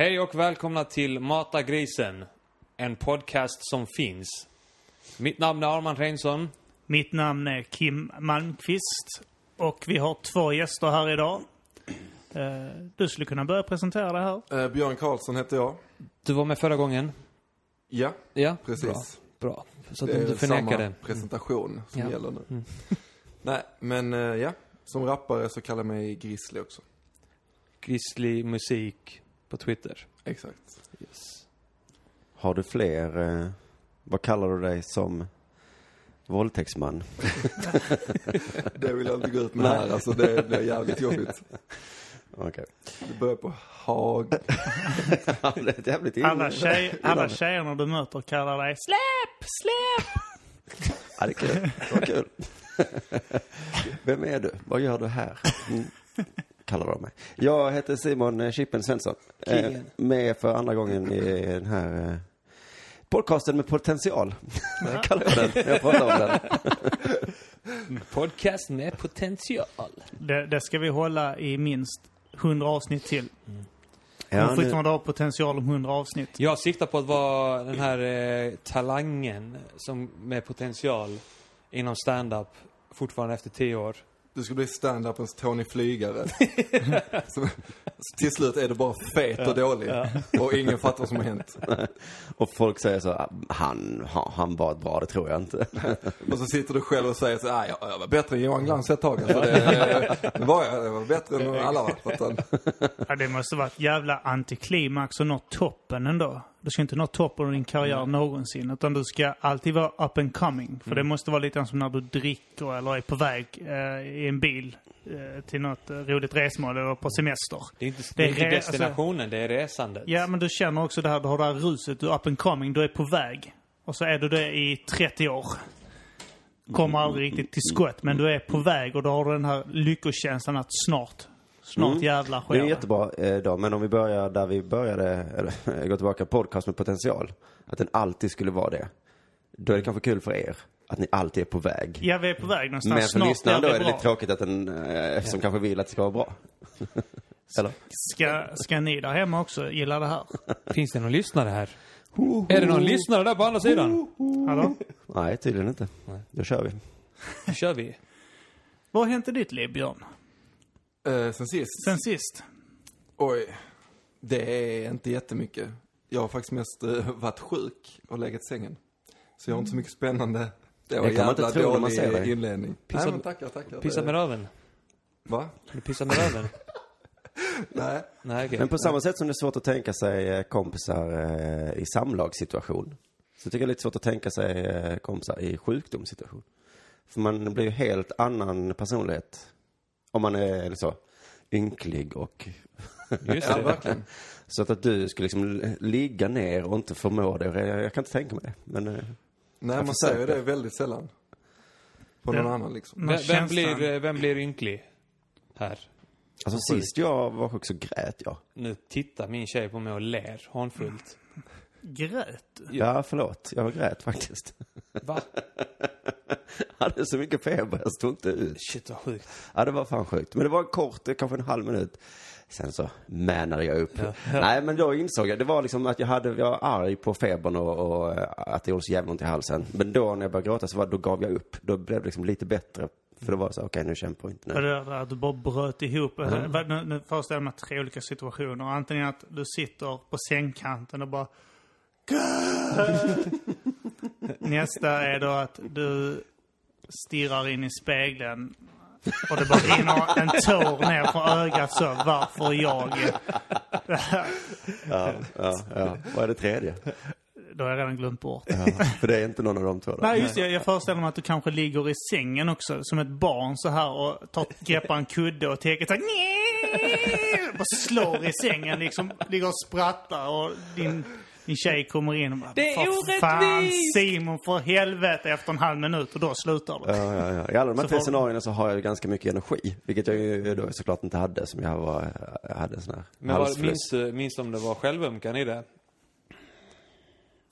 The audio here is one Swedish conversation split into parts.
Hej och välkomna till Mata grisen. En podcast som finns. Mitt namn är Arman Reinsson. Mitt namn är Kim Malmqvist och vi har två gäster här idag. Eh, Du skulle kunna börja presentera det här. Eh, Björn Karlsson heter jag. Du var med förra gången. Ja, Ja, precis. Bra. Bra. Så att det du inte är förnekar samma det. presentation som Ja. gäller nu. Nej, men eh, ja. Som rappare så kallar jag mig Grizzly också. Grizzly musik på Twitter. Exakt. Yes. Har du fler, eh, vad kallar du dig som våldtäktsman? Det vill jag inte gå ut med här, alltså det blir jävligt jobbigt. Okej. Det börjar på Hag. Ja, det är jävligt in- Alla, tjej, alla tjejerna du möter kallar dig Släpp! Släpp! Ja, det är kul. Det var kul. Vem är du? Vad gör du här? Mm. Kallar de mig. Jag heter Simon eh, Chippen Svensson. Eh, Kingen. med för andra gången i den här eh, podcasten med potential. kallar jag den. Jag pratar om den. Podcast med potential. Det, det ska vi hålla i minst 100 avsnitt till. Kommer Ja, nu, fortfarande ha potential om 100 avsnitt. Jag siktar på att vara den här eh, talangen som med potential inom stand-up fortfarande efter tio år. Du ska bli stand-upens Tony Flygare. så, till slut är det bara fet och dålig. Och ingen fattar vad som har hänt. och folk säger så, ah, han, han, var bra, det tror jag inte. Och så sitter du själv och säger så här, jag, jag var bättre än Johan Glans ett tag. Alltså det, det var jag, jag var bättre än alla. Ja, det måste vara ett jävla antiklimax och nå toppen ändå. Du ska inte nå toppen av din karriär någonsin. Utan du ska alltid vara up and coming. För det måste vara lite som när du dricker eller är på väg eh, i en bil eh, till något eh, roligt resmål eller på semester. Det är inte, Det är inte re- destinationen, det är resandet. Ja, men du känner också det här, du har det här ruset, du är up and coming, du är på väg. Och så är du det i 30 år. Kommer aldrig riktigt till skott, men du är på väg och då har du den här lyckokänslan att snart, snart Mm. jävlar sker Det är jättebra eh, då, men om vi börjar där vi började, eller går tillbaka, podcast med potential. Att den alltid skulle vara det. Då är det kanske kul för er, att ni alltid är på väg. Ja, vi är på väg någonstans. Men för lyssnaren då är det bra. lite tråkigt att den, eh, som kanske vill att det ska vara bra. Eller? Ska, ska ni där hemma också gilla det här? Finns det någon lyssnare här? Är det någon lyssnare där på andra sidan? Hallå? Nej, tydligen inte. Då kör vi. Nu kör vi. Vad har hänt i ditt liv, Björn? Eh, sen sist. Sen sist? Oj. Det är inte jättemycket. Jag har faktiskt mest eh, varit sjuk och legat i sängen. Så jag har inte så mycket spännande. Det var Det kan man inte jävla tro när man ser dig. inledning. Pissa- Nej men tackar, tackar. Pissa med röven. Va? Du pissar med röven? Nej. Nej, okej. Men på samma sätt som det är svårt att tänka sig eh, kompisar eh, i samlagssituation. Så tycker jag det är lite svårt att tänka sig eh, kompisar i sjukdomssituation. För man blir ju helt annan personlighet. Om man är så ynklig och Just Ja, det. verkligen. Så att, att du skulle liksom ligga ner och inte förmå det. Jag, jag kan inte tänka mig det. Men eh, Nej, man säger det väldigt sällan. På någon Ja. annan liksom. Vem, vem, blir, vem blir ynklig här? alltså sist jag var sjuk så grät jag. Nu tittar min tjej på mig och ler hånfullt. Grät du? Ja, förlåt. Jag grät faktiskt. Va? Jag hade så mycket feber, jag stod inte ut. Shit vad sjukt. Ja, det var fan sjukt. Men det var kort, det kanske en halv minut. Sen så mänade jag upp. Nej, men då insåg jag, det var liksom att jag hade, jag var arg på febern och, och eh, att det gjorde så jävla ont i halsen. Men då när jag började gråta så var, då gav jag upp. Då blev det liksom lite bättre. För då var det så, okej nu kämpar jag inte Var nu. det där att du bara bröt ihop? Mm. Nu, nu föreställer jag mig tre olika situationer. Antingen att du sitter på sängkanten och bara... Nästa är då att du stirrar in i spegeln och det bara rinner en tår ner från ögat så. Varför jag? Ja, ja, ja. Vad är det tredje? Då har jag redan glömt bort. Ja, för det är inte någon av de två då. Nej, just det. Jag föreställer mig att du kanske ligger i sängen också, som ett barn så här och tar, greppar en kudde och täcket så här! Bara slår i sängen liksom, ligger och sprattar och din, din tjej kommer in och bara, Det är "För fan orättvist!" Simon för helvete efter en halv minut och då slutar det. Ja, ja, ja. I alla de här Så tre får- scenarierna så har jag ju ganska mycket energi. Vilket jag ju då såklart inte hade som jag var, jag hade en sån här Men vad, halsfluss. minns, du- minns du om det var självömkan i det?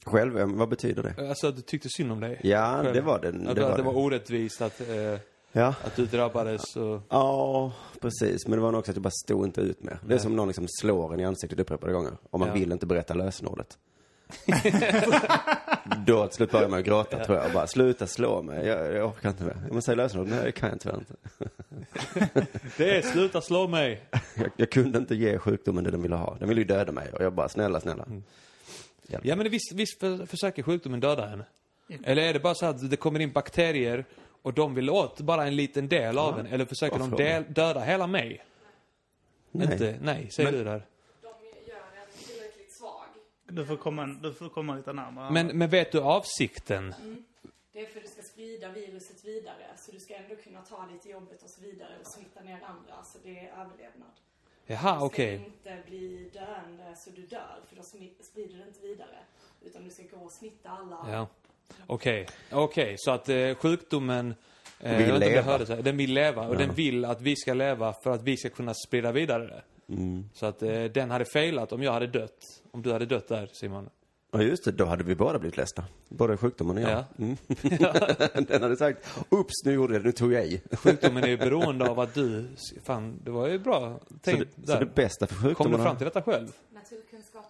Själv, eh, vad betyder det? Alltså att du tyckte synd om dig? Ja, Själv. det var det. Att Det det, var att det det. var orättvist att... Eh, Ja. Att du drabbades och... Ja, precis. Men det var nog också att jag bara stod inte ut med. Det är som någon liksom slår en i ansiktet upprepade gånger. Och man Ja. vill inte berätta lösenordet. Då till slut börjar man gråta tror jag. Och bara, sluta slå mig. Jag, jag orkar inte mer. Men säg lösenordet. Nej, det kan jag tyvärr inte. Det är sluta slå mig! Jag, jag kunde inte ge sjukdomen det den ville ha. Den ville ju döda mig. Och jag bara, snälla, snälla. Mm. Ja men visst, visst för, försöker sjukdomen döda henne? Eller är det bara så att det kommer in bakterier och de vill åt bara en liten del av en? Eller försöker de del, döda hela mig? Nej. Inte? Nej, säger Men- du där. De gör en tillräckligt svag. Du får komma, du får komma lite närmare. Men, men vet du avsikten? Det är för att du ska sprida viruset vidare. Så du ska ändå kunna ta dig till jobbet och så vidare och smitta ner andra. Så det är överlevnad. Jaha, Du okej. ska inte bli döende så du dör. För då sprider du inte vidare. Utan du ska gå och smitta alla. Ja. Okej, okej. Så att eh, sjukdomen... Eh, Vill leva. hörde så. Den vill leva och Ja. den vill att vi ska leva för att vi ska kunna sprida vidare det. Mm. Så att eh, den hade failat om jag hade dött. Om du hade dött där, Simon. Ja, just det. Då hade vi båda blivit ledsna. Både sjukdomen och jag. Ja. Mm. den hade sagt, oops, nu gjorde jag det, nu tog jag i. Sjukdomen är ju beroende av att du... Fan, det var ju bra Så tänkt det, så det bästa för Kom du sjukdomen... fram till detta själv? Naturkunskap.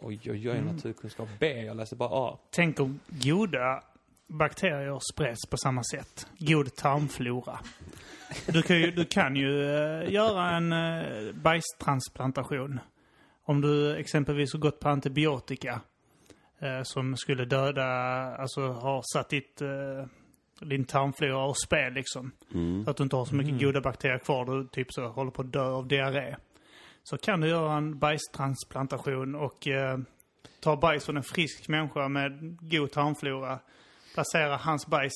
Oj, oj, oj, naturkunskap B. Jag läste bara A. Tänk om goda bakterier spreds på samma sätt. God tarmflora. Du kan ju, du kan ju eh, göra en uh, bajstransplantation. Om du exempelvis har gått på antibiotika eh, som skulle döda, alltså har satt ditt, eh, din tarmflora ur spel liksom. Mm. Så att du inte har så mycket goda bakterier kvar. Du typ så håller på att dö av diarré. Så kan du göra en bajstransplantation och eh, ta bajs från en frisk människa med god tarmflora. Placera hans bajs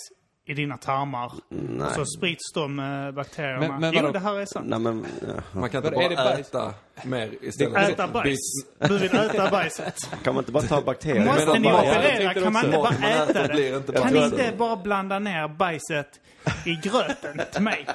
i dina tarmar. Nej. Så sprids de eh, bakterierna. Men- men jo, vadå? det här är sant. Nej, men... Ja. Man kan inte det bara äta mer istället. Äta bajs. Du vill äta bajset. Kan man inte bara ta bakterier? Måste ni bara- operera kan man inte bara äta det. inte Kan bajs. ni inte bara blanda ner bajset i gröten till mig?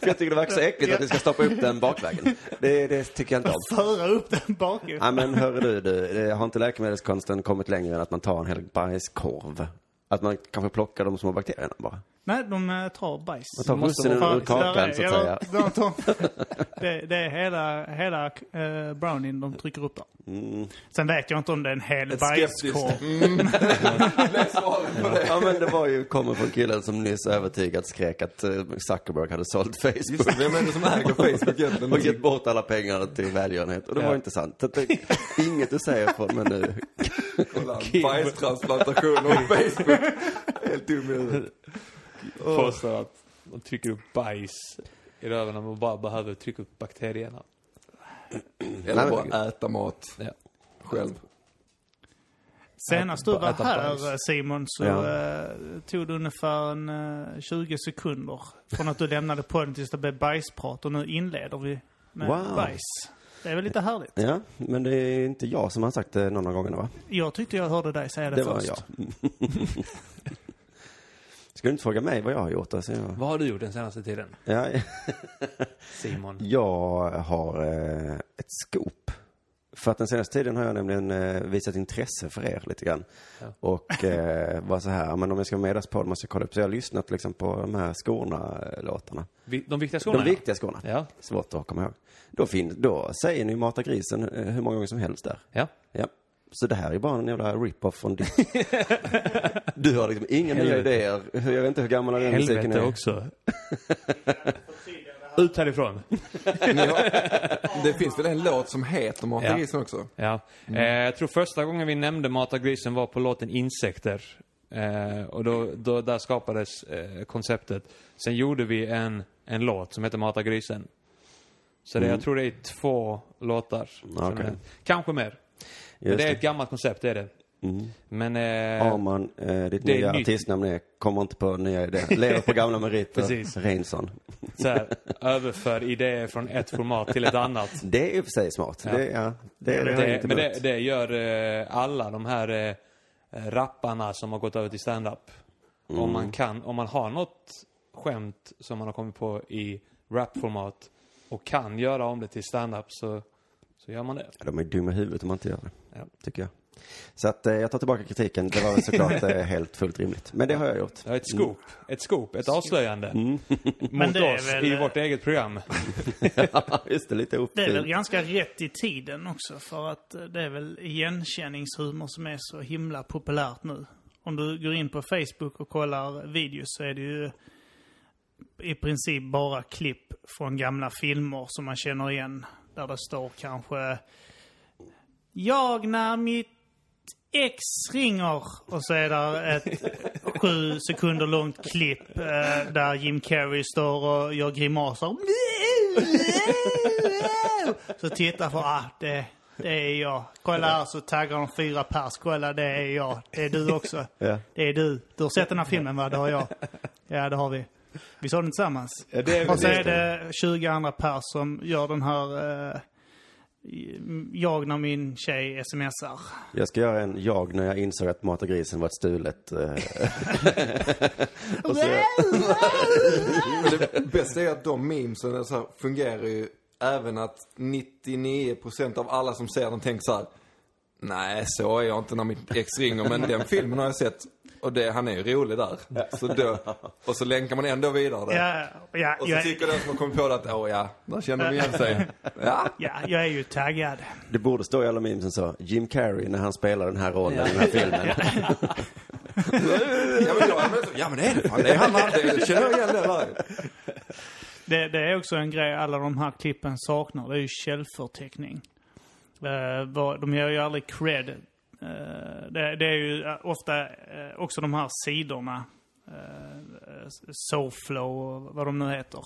För jag tycker det verkar så äckligt att vi ska stoppa upp den bakvägen. Det, det tycker jag inte om. Föra upp den bakifrån. Nej men hörru du, du, har inte läkemedelskonsten kommit längre än att man tar en hel bajskorv? Att man kanske plockar de små bakterierna bara? Nej, de eh, tar bajs. Man tar måste russinen ur kakan så att ja, säga. de tar, det, det är hela, hela uh, brownien de trycker upp där. Mm. Sen vet jag inte om det är en hel Ett bajskorv. Mm. Ja men det var ju, kommer från killen som nyss övertygat skrek att eh, Zuckerberg hade sålt Just Facebook. det, vem är det som äger Facebook egentligen? Och gett bort alla pengar till välgörenhet. Och det Ja. var inte sant. Det, inget du säger på men nu. Kolla, Bajstransplantation och Facebook. Helt dum. Påstår att man trycker upp bajs i röven när man bara behöver trycka upp bakterierna. Eller bara äta mat Ja. själv. Senast du var här bajs. eh, Simon så Ja. eh, tog det ungefär en, eh, 20 sekunder från att du lämnade podden tills det blev bajsprat och nu inleder vi med Wow. bajs. Det är väl lite härligt? Ja, men det är inte jag som har sagt det någon av gångerna va? Jag tyckte jag hörde dig säga det, Det var först. jag. Ska du inte fråga mig vad jag har gjort? Alltså, jag... Vad har du gjort den senaste tiden, Ja, Simon? jag har eh, ett scoop. För att den senaste tiden har jag nämligen eh, visat intresse för er lite grann. Ja. Och eh, var så här, men om jag ska vara med på det måste jag kolla upp. Så jag har lyssnat liksom på de här skorna-låtarna. Vi- De viktiga skorna? De viktiga skorna. Ja. Svårt att komma ihåg. Då, fin- då säger ni Mata grisen eh, hur många gånger som helst där. Ja. Ja. Så det här är bara en jävla rip-off från ditt... du har liksom inga nya Helvete. idéer. Jag vet inte hur gammal den musiken Helvete är. också. Ut härifrån. Har, det finns väl en låt som heter Mata Ja. grisen också? Ja. Eh, jag tror första gången vi nämnde Mata grisen var på låten Insekter. Eh, och då, då, där skapades eh, konceptet. Sen gjorde vi en, en låt som heter Mata grisen. Så det, Mm. jag tror det är två låtar. är- Kanske mer. Just det är det. ett gammalt koncept, det är det. Mm. Men... Eh, Arman, eh, ditt det är nya nytt. artistnamn är, kommer inte på nya idéer. Lever på gamla meriter. Precis. Reinsson. så här, överför idéer från ett format till ett annat. Det är i och för sig smart. Ja. Det, ja, det, det, Det, inte men det, det gör eh, alla de här eh, rapparna som har gått över till stand-up. Mm. Om man kan, om man har något skämt som man har kommit på i rapformat och kan göra om det till stand-up så, så gör man det. Ja, De är dumma i huvudet om man inte gör det. Ja. Tycker jag. Så att eh, jag tar tillbaka kritiken. Det var väl såklart eh, helt fullt rimligt. Men det har jag gjort. Ja, ett scoop. Ett scoop. Ett avslöjande. Mot Men det är oss väl- i vårt eget program. Just det, lite Det är väl ganska rätt i tiden också för att eh, det är väl igenkänningshumor som är så himla populärt nu. Om du går in på Facebook och kollar videos så är det ju i princip bara klipp från gamla filmer som man känner igen. Där det står kanske Jag när mitt ex ringer och så är det ett sju sekunder långt klipp eh, där Jim Carrey står och gör grimaser. Så titta på, ah, det, det är jag. Kolla här så taggar de fyra pers. Kolla, det är jag. Det är du också. Ja. Det är du. Du har sett den här filmen va? Det har jag. Ja, det har vi. Vi såg den tillsammans. Ja, det är väl och så det. är det 20 andra pers som gör den här... Eh, jag när min tjej smsar. Jag ska göra en jag när jag insåg att Mata grisen var ett stulet. eh, det bästa är att de memesen så här, fungerar ju även att 99% av alla som ser den tänker så här. Nej, så är jag inte när mitt ex ringer, men den filmen har jag sett. Och det, han är ju rolig där. Så då, och så länkar man ändå vidare. Ja, ja, Och så jag, tycker den som har kommit på det att, åh ja, där känner de igen sig. Ja, ja, jag är ju taggad. det borde stå i alla memesen så. Jim Carrey när han spelar den här rollen i den här filmen. ja men, jag, ja, men det är det fan. Det är han, det känner jag igen det där. Det, det är också en grej alla de här klippen saknar. Det är ju källförteckning. Eh, de ger ju aldrig cred. Eh, det, det är ju eh, ofta eh, också de här sidorna. Soflow och vad de nu heter.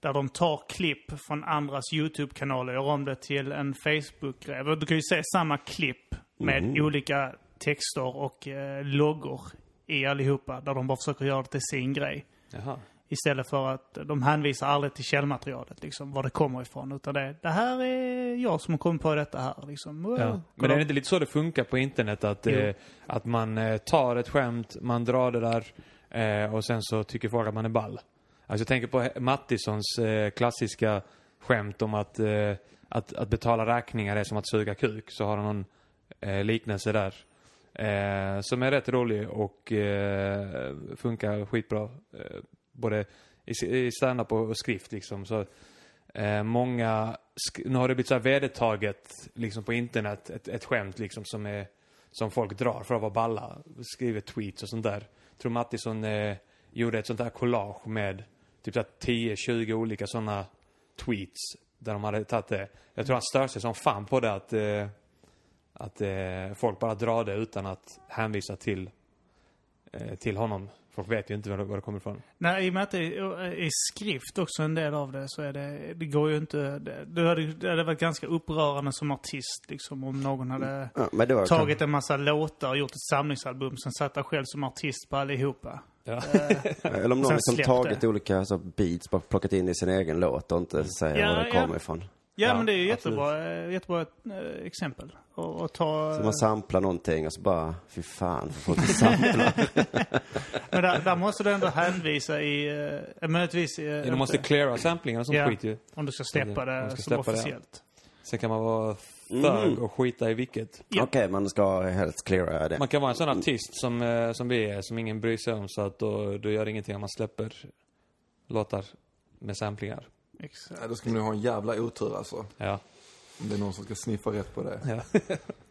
Där de tar klipp från andras YouTube-kanaler och gör om det till en Facebook-grej. Du kan ju se samma klipp med olika texter och eh, loggor i allihopa. Där de bara försöker göra det till sin grej. Jaha. Istället för att de hänvisar aldrig till källmaterialet, liksom, var det kommer ifrån. Utan det, det här är jag som har kommit på detta här, liksom. Ja. Men är det inte lite så det funkar på internet? Att, eh, att man eh, tar ett skämt, man drar det där eh, och sen så tycker folk att man är ball. Alltså jag tänker på Mattissons eh, klassiska skämt om att, eh, att, att betala räkningar är som att suga kuk. Så har han någon eh, liknelse där. Eh, som är rätt rolig och eh, funkar skitbra. Eh, både i, standup och, skrift liksom. Så, eh, många, nu har det blivit så här vedertaget liksom på internet, ett, ett skämt liksom som är, som folk drar för att vara balla. Skriver tweets och sånt där. Jag tror Mattisson eh, gjorde ett sånt där collage med typ 10-20 olika sådana tweets där de hade tagit det. Jag tror han stör sig som fan på det att, eh, att eh, folk bara drar det utan att hänvisa till, eh, till honom. Folk vet ju inte var det, var det kommer ifrån. Nej, i och med att det är i skrift också en del av det så är det, det går ju inte, det, det, hade, det hade varit ganska upprörande som artist liksom om någon hade Ja, men det var tagit en massa låtar och gjort ett samlingsalbum, sen satt själv som artist på allihopa. Ja. Eller om någon Sen liksom tagit olika alltså, beats, bara plockat in i sin egen låt och inte säger Ja, var det ja. kommer ifrån. Ja, Ja, men det är ju jättebra, eh, jättebra eh, exempel. Och, och ta... Så man samplar någonting och så bara, fy fan, för folk att sampla. Men där, där måste du ändå hänvisa i, eh, möjligtvis... i, eh, Du måste cleara samplingen och sånt Ja. skit ju. Om du ska släppa det ska som släppa det, officiellt. Sen kan man vara thug och skita i vilket. Ja. Okej, man ska helst cleara det. Man kan vara en sån artist som, eh, som vi är, som ingen bryr sig om. Så att då, då gör det ingenting om man släpper låtar med samplingar. Exakt. Ja, då ska man ju ha en jävla otur alltså. Ja. Om det är någon som ska sniffa rätt på det. ja.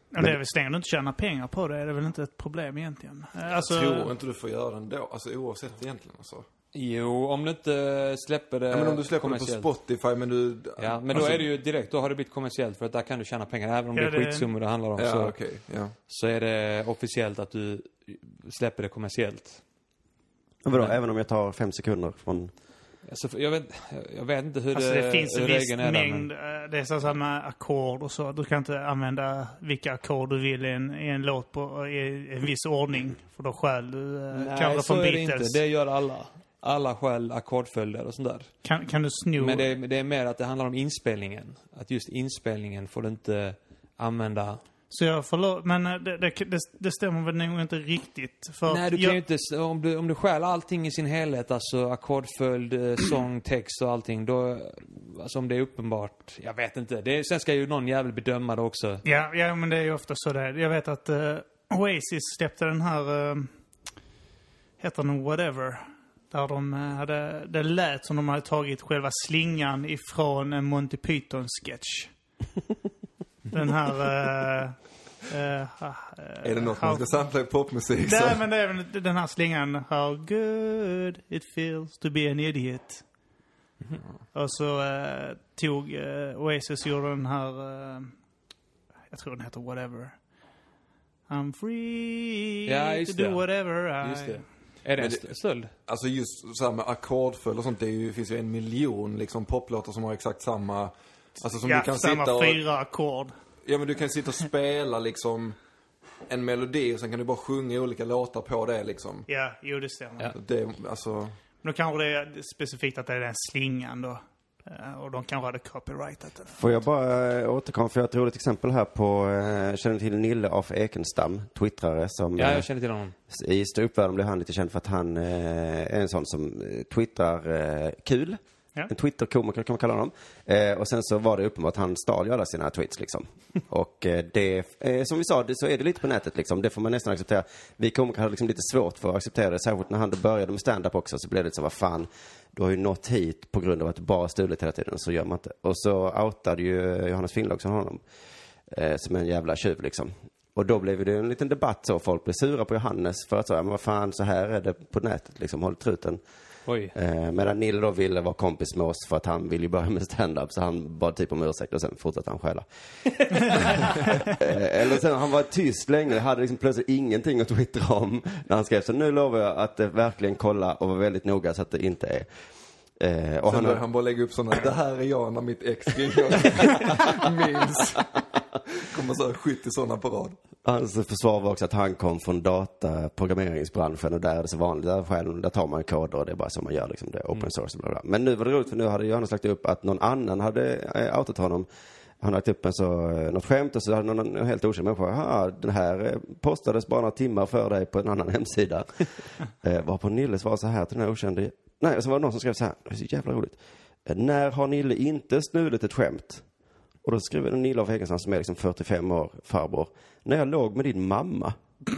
Men det är väl så länge du inte tjänar pengar på det är det väl inte ett problem egentligen. Alltså, Jag tror inte du får göra det ändå. Alltså oavsett egentligen alltså. Jo, om du inte släpper det Ja, men om du släpper det på. Spotify men du... Ja, men då alltså, är det ju direkt, då har det blivit kommersiellt för att där kan du tjäna pengar. Även om Ja, det är det- skitsummor det handlar om Ja, så, okej. Ja. så är det officiellt att du släpper det kommersiellt. Vadå, Men- även om jag tar fem sekunder från... Alltså, jag, vet, jag vet inte hur Alltså det, det finns en viss är där, mängd, eh, det är så här med ackord och så. Du kan inte använda vilka ackord du vill i en, i en låt på, i en viss ordning. För då stjäl du eh, Nej, kanske så från är det inte. Beatles. Det gör alla. Alla stjäl ackordföljder och sånt där. Kan, kan du sno... Men det det är mer att det handlar om inspelningen. Att just inspelningen får du inte använda Så jag förlor... Men eh, det, det, det, det stämmer väl nog inte riktigt. För Nej, du kan jag, ju inte... Om du, om du stjäl allting i sin helhet, alltså ackordföljd, eh, sång, text och allting, då... Alltså om det är uppenbart, jag vet inte. Det, sen ska ju någon jävel bedöma det också. Ja, ja, men det är ju ofta så det är. Jag vet att eh, Oasis släppte den här... Uh, heter den Whatever? Där de eh, hade... Det lät som de hade tagit själva slingan ifrån en Monty Python-sketch. den här... eh, eh, eh, Är det något man how- ska sampla i popmusik så... Nej, men det är väl den här slingan. How good it feels to be an idiot. Och så eh, tog uh, Oasis gjorde den här... eh, jag tror den heter Whatever. I'm free Ja, just to do det. whatever I... Just det. Är det en stöld? Alltså just så här med ackordföljd och sånt, det ju, finns ju en miljon liksom poplåtar som har exakt samma... Alltså som ja, du kan samma sitta och... fyra ackord. Ja men du kan sitta och spela liksom en melodi och sen kan du bara sjunga olika låtar på det liksom. Ja, jo det stämmer. Ja. Så Det, alltså... Men då kanske det är specifikt att det är den slingan då. Eh, och de kanske hade copyrightat den. Får jag bara eh, återkomma, för jag har ett roligt exempel här på, eh, känner till Nille af Ekenstam, twittrare som Ja, jag känner till honom. i ståuppvärlden blev han lite känd för att han är en sån som twittrar kul. Ja. En twitterkomiker kan man kalla honom. Eh, och sen så var det uppenbart att han stal ju alla sina tweets liksom. och eh, det, eh, som vi sa, det, så är det lite på nätet liksom. Det får man nästan acceptera. Vi komiker hade liksom lite svårt för att acceptera det. Särskilt när han då började med stand-up också så blev det så, vad fan. Du har ju nått hit på grund av att du bara stulit hela tiden. Så gör man inte. Och så outade ju Johannes Finnlaugsson honom. Eh, som en jävla tjuv liksom. Och då blev det en liten debatt så. Folk blev sura på Johannes för att säga, men vad fan, så här är det på nätet liksom. Håll truten. Oj. Eh, medan Nille då ville vara kompis med oss för att han ville ju börja med stand-up. Så han bad typ om ursäkt och sen fortsatte han stjäla. eh, eller sen, han var tyst länge, hade liksom plötsligt ingenting att twittra om när han skrev. Så nu lovar jag att eh, verkligen kolla och vara väldigt noga så att det inte är Eh, och Sen han, han bara lägga upp sådana, det här är jag när mitt ex. Minns. Kommer så här 70 sådana på rad. Hans försvar var också att han kom från dataprogrammeringsbranschen och där är det så vanligt. Där, själv, där tar man koder och det är bara så man gör liksom. Det open source och bla bla. Men nu var det roligt för nu hade Johannes lagt upp att någon annan hade eh, outat honom. Han hade lagt upp en så, eh, något skämt och så hade någon en helt okänd människa, "Haha, den här eh, postades bara några timmar för dig på en annan hemsida. eh, varpå Nille svarade så här till den här okände, nej, så var det någon som skrev så här, det är så jävla roligt. När har Nille inte snulit ett skämt? Och då Nille av Hägerstrand som är liksom 45 år farbror. När jag låg med din mamma.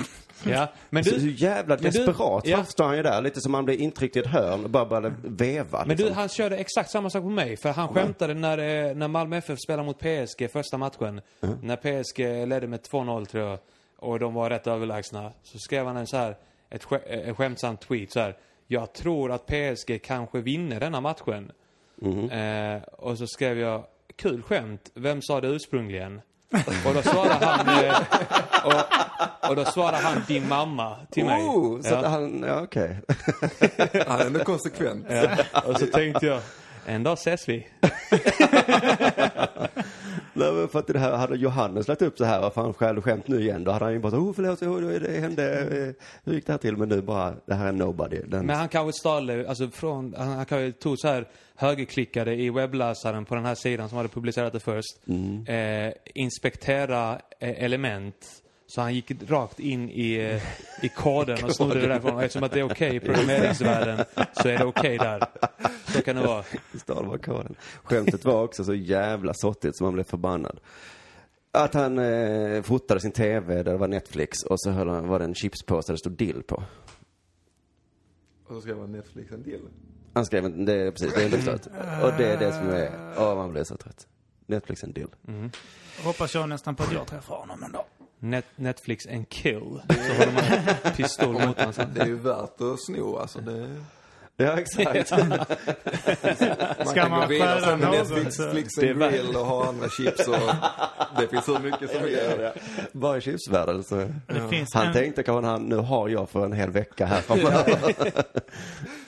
Ja, men så, så du, jävla men du- desperat ja. står han ju där. Lite som man blir intryckt i ett hörn och bara började veva. men du, liksom. han körde exakt samma sak på mig. För han skämtade när, eh, när Malmö FF spelade mot PSG första matchen. När PSG ledde med 2-0 tror jag. Och de var rätt överlägsna. Så skrev han en så här, ett sk en skämtsamt tweet så här. Jag tror att PSG kanske vinner denna matchen. Eh, och så skrev jag, kul skämt, vem sa det ursprungligen? och då svarade han, eh, och, och då svarade han din mamma till mig. Oh, så ja. att han, ja okej. Han är ändå konsekvent. Ja. Och så tänkte jag, en dag ses vi. Nej, men för att det här hade Johannes lagt upp så här, varför han stjäl skämt nu igen? Då hade han ju bara, oh förlåt, oh, det hände, hur gick det här till? Men nu bara, det här är nobody. Den, Men han kanske stal alltså från, han, han kanske tog så här högerklickade i webbläsaren på den här sidan som hade publicerat det först. Eh, inspektera eh, element. Så han gick rakt in i, eh, i koden och snodde det därifrån. Och eftersom att det är okej i programmeringsvärlden så är det okej där. Så kan det vara. stal var koden. Skämtet var också så jävla sottigt som man blev förbannad. Att han eh, fotade sin tv där det var Netflix och så höll han, var det en chipspåse där det stod dill på. Och så skrev han Netflix en till. Han skrev inte, det är precis, det är underförstått. Och det är det som är, åh man blir så trött. Netflix en deal. Hoppas jag nästan på att jag träffar honom en dag. Net, Netflix and kill. Så håller man pistol mot honom. Det är ju värt att sno alltså. Det... Ja, exakt. Ska man med något så- Netflix Det är and värt- grill och ha andra chips och det finns hur mycket som helst. Bara i chipsvärlden så. Det Han en, tänkte kanske han, nu har jag för en hel vecka här framöver.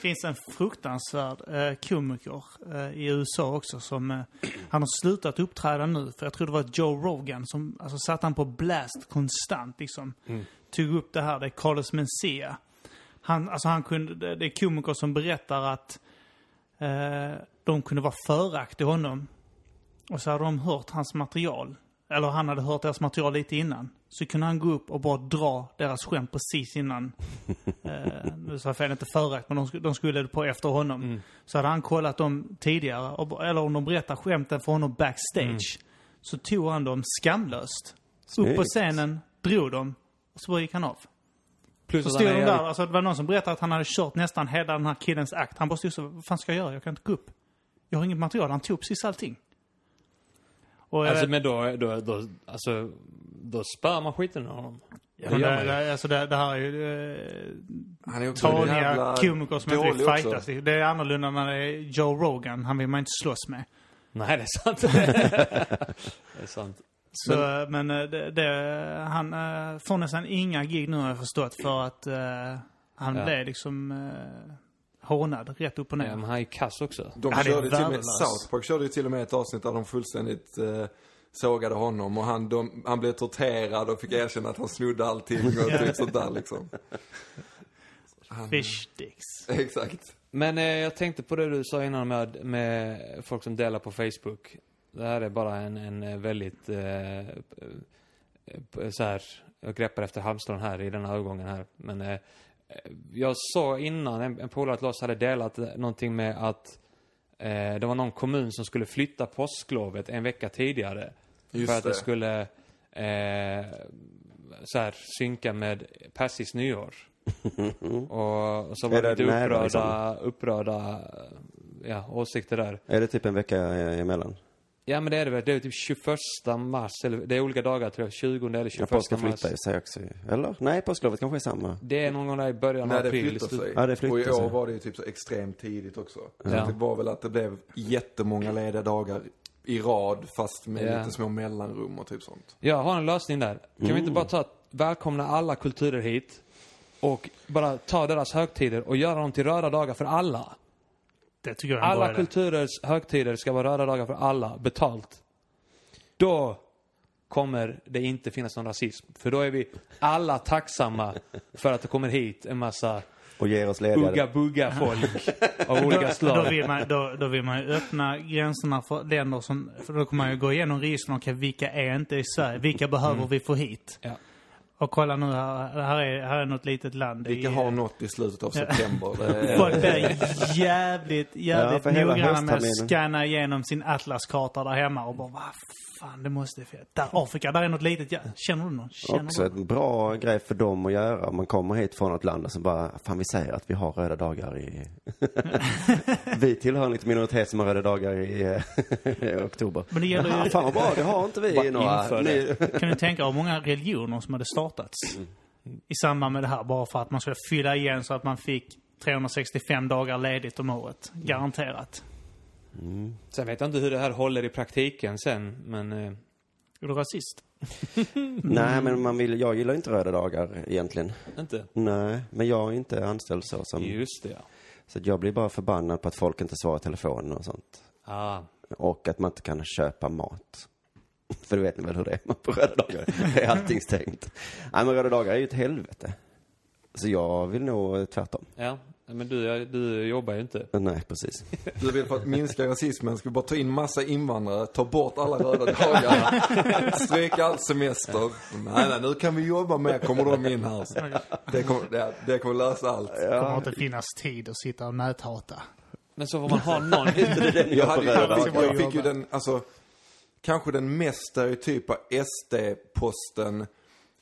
finns en fruktansvärd eh, komiker eh, i USA också som... Eh, han har slutat uppträda nu, för jag tror det var Joe Rogan som... Alltså satt han på blast konstant liksom. Tog upp det här, det är Carlos Mencia. Han, alltså han kunde, det är komiker som berättar att eh, de kunde vara föraktiga honom. Och så hade de hört hans material eller han hade hört deras material lite innan, så kunde han gå upp och bara dra deras skämt precis innan. eh, nu sa jag fel, inte förrätt, men de, sk- de skulle på efter honom. Så hade han kollat dem tidigare, och, eller om de berättar skämten för honom backstage. Så tog han dem skamlöst. Upp på Snyggt. scenen, drog dem, och så bara gick han av. Plus Så stod han de är där, jävligt- alltså det var någon som berättade att han hade kört nästan hela den här killens akt. Han bara stod så, vad fan ska jag göra? Jag kan inte gå upp. Jag har inget material. Han tog precis allting. Och, Alltså, eh, men då, då, då, alltså, då spär man skiten ur honom. ja, det men det, det, alltså det, det här är ju eh, Han är också en taniga jävla komiker som inte vill dålig också. fightas. Det är annorlunda när det är Joe Rogan. Han vill man inte slåss med. Nej, det är sant. det är sant. Så, men, eh, det, det, han eh, får nästan inga gig nu har jag förstått för att eh, han Ja. blev liksom eh, hånad rätt upp och ner. Ja, men han är kass också. De Ja, körde till och med. South Park körde ju till och med ett avsnitt där de fullständigt eh, sågade honom och han, de, han blev torterad och fick erkänna att han snodde allting och typ sånt där liksom. Fish sticks. Exakt. Men eh, jag tänkte på det du sa innan med, med folk som delar på Facebook. Det här är bara en, en eh, väldigt, eh, eh, så här, jag greppar efter halmstrån här i den här övergången här. Men eh, jag sa innan, en, en polare till oss hade delat eh, någonting med att eh, det var någon kommun som skulle flytta påsklovet en vecka tidigare. Just för att det, det. skulle eh, så här, synka med persis nyår. och, och så var det lite upprörda, liksom? upprörda ja, åsikter där. Är det typ en vecka eh, emellan? Ja men det är det väl. Det är typ 21 mars, eller det är olika dagar tror jag. 20 eller Ja, 21 påsken mars. flyttar i sig också. Eller? Nej, påsklovet kanske är samma. Det är någon gång där i början av När det april. flyttar sig. Ja, det flyttar och i sig. år var det ju typ så extremt tidigt också. Ja. Det var väl att det blev jättemånga lediga dagar i rad fast med Ja. lite små mellanrum och typ sånt. Jag har en lösning där. Kan vi inte bara ta, välkomna alla kulturer hit och bara ta deras högtider och göra dem till röda dagar för alla. Det tycker jag Alla kulturers högtider ska vara röda dagar för alla, betalt. Då kommer det inte finnas någon rasism. För då är vi alla tacksamma för att det kommer hit en massa Och ger oss lediga... ugga-bugga folk av olika Då, då, slag. vill man, då, då vill man ju öppna gränserna för länder som... För då kommer man ju gå igenom registren. Okej, vilka är inte i Sverige? Vilka behöver vi få hit? Ja. Och kolla nu, här, här, är, här är något litet land. Vilka i- har nått i slutet av september. Folk är jävligt, jävligt Ja, noggranna med att scanna igenom sin atlaskarta där hemma och bara vad fan, det måste... Där, Afrika, där är något litet. Känner du någon? Känner Också du? en bra grej för dem att göra. Om man kommer hit från ett land och så bara, fan vi säger att vi har röda dagar i... vi tillhör en liten minoritet som har röda dagar i, eh, i oktober. Men det gäller ju- fan vad bra, det har inte vi i några... Ni, Kan du tänka hur många religioner som hade startats i samband med det här bara för att man skulle fylla igen så att man fick 365 dagar ledigt om året. Garanterat. Sen vet jag inte hur det här håller i praktiken sen, men... Eh, Är du rasist? nej, men man vill, jag gillar inte röda dagar egentligen. inte? Nej, men jag är inte anställd så som... Just det, ja. Så att jag blir bara förbannad på att folk inte svarar telefonen och sånt. Ah. Och att man inte kan köpa mat. För du vet ni väl hur det är på röda dagar? Det är allting stängt. Nej men röda dagar är ju ett helvete. Så jag vill nog tvärtom. Ja, men du, du jobbar ju inte. Nej, precis. Du vill för att minska rasismen ska vi bara ta in massa invandrare, ta bort alla röda dagar, stryka all semester. Nej, nej, nu kan vi jobba med, kommer de in här. Det kommer, det, det kommer lösa allt. Det kommer inte finnas tid att sitta och näthata. Men så får man ha någon... Jag, hade, jag, fick, jag fick ju den, alltså, kanske den mest stereotypa SD-posten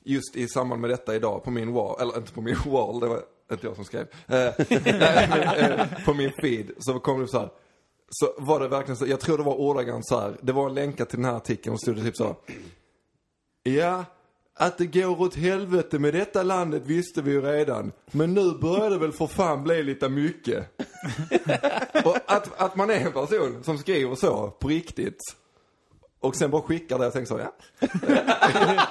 just i samband med detta idag på min wall, eller inte på min wall, det var inte jag som skrev. Eh, nej, men, eh, på min feed så kom det så här. Så var det verkligen så, jag tror det var ordagrant så här. Det var en länka till den här artikeln och stod det typ så här. Ja, att det går åt helvete med detta landet visste vi ju redan. Men nu börjar det väl för fan bli lite mycket. Och att, att man är en person som skriver så på riktigt. Och sen bara skickar det och tänker så, ja.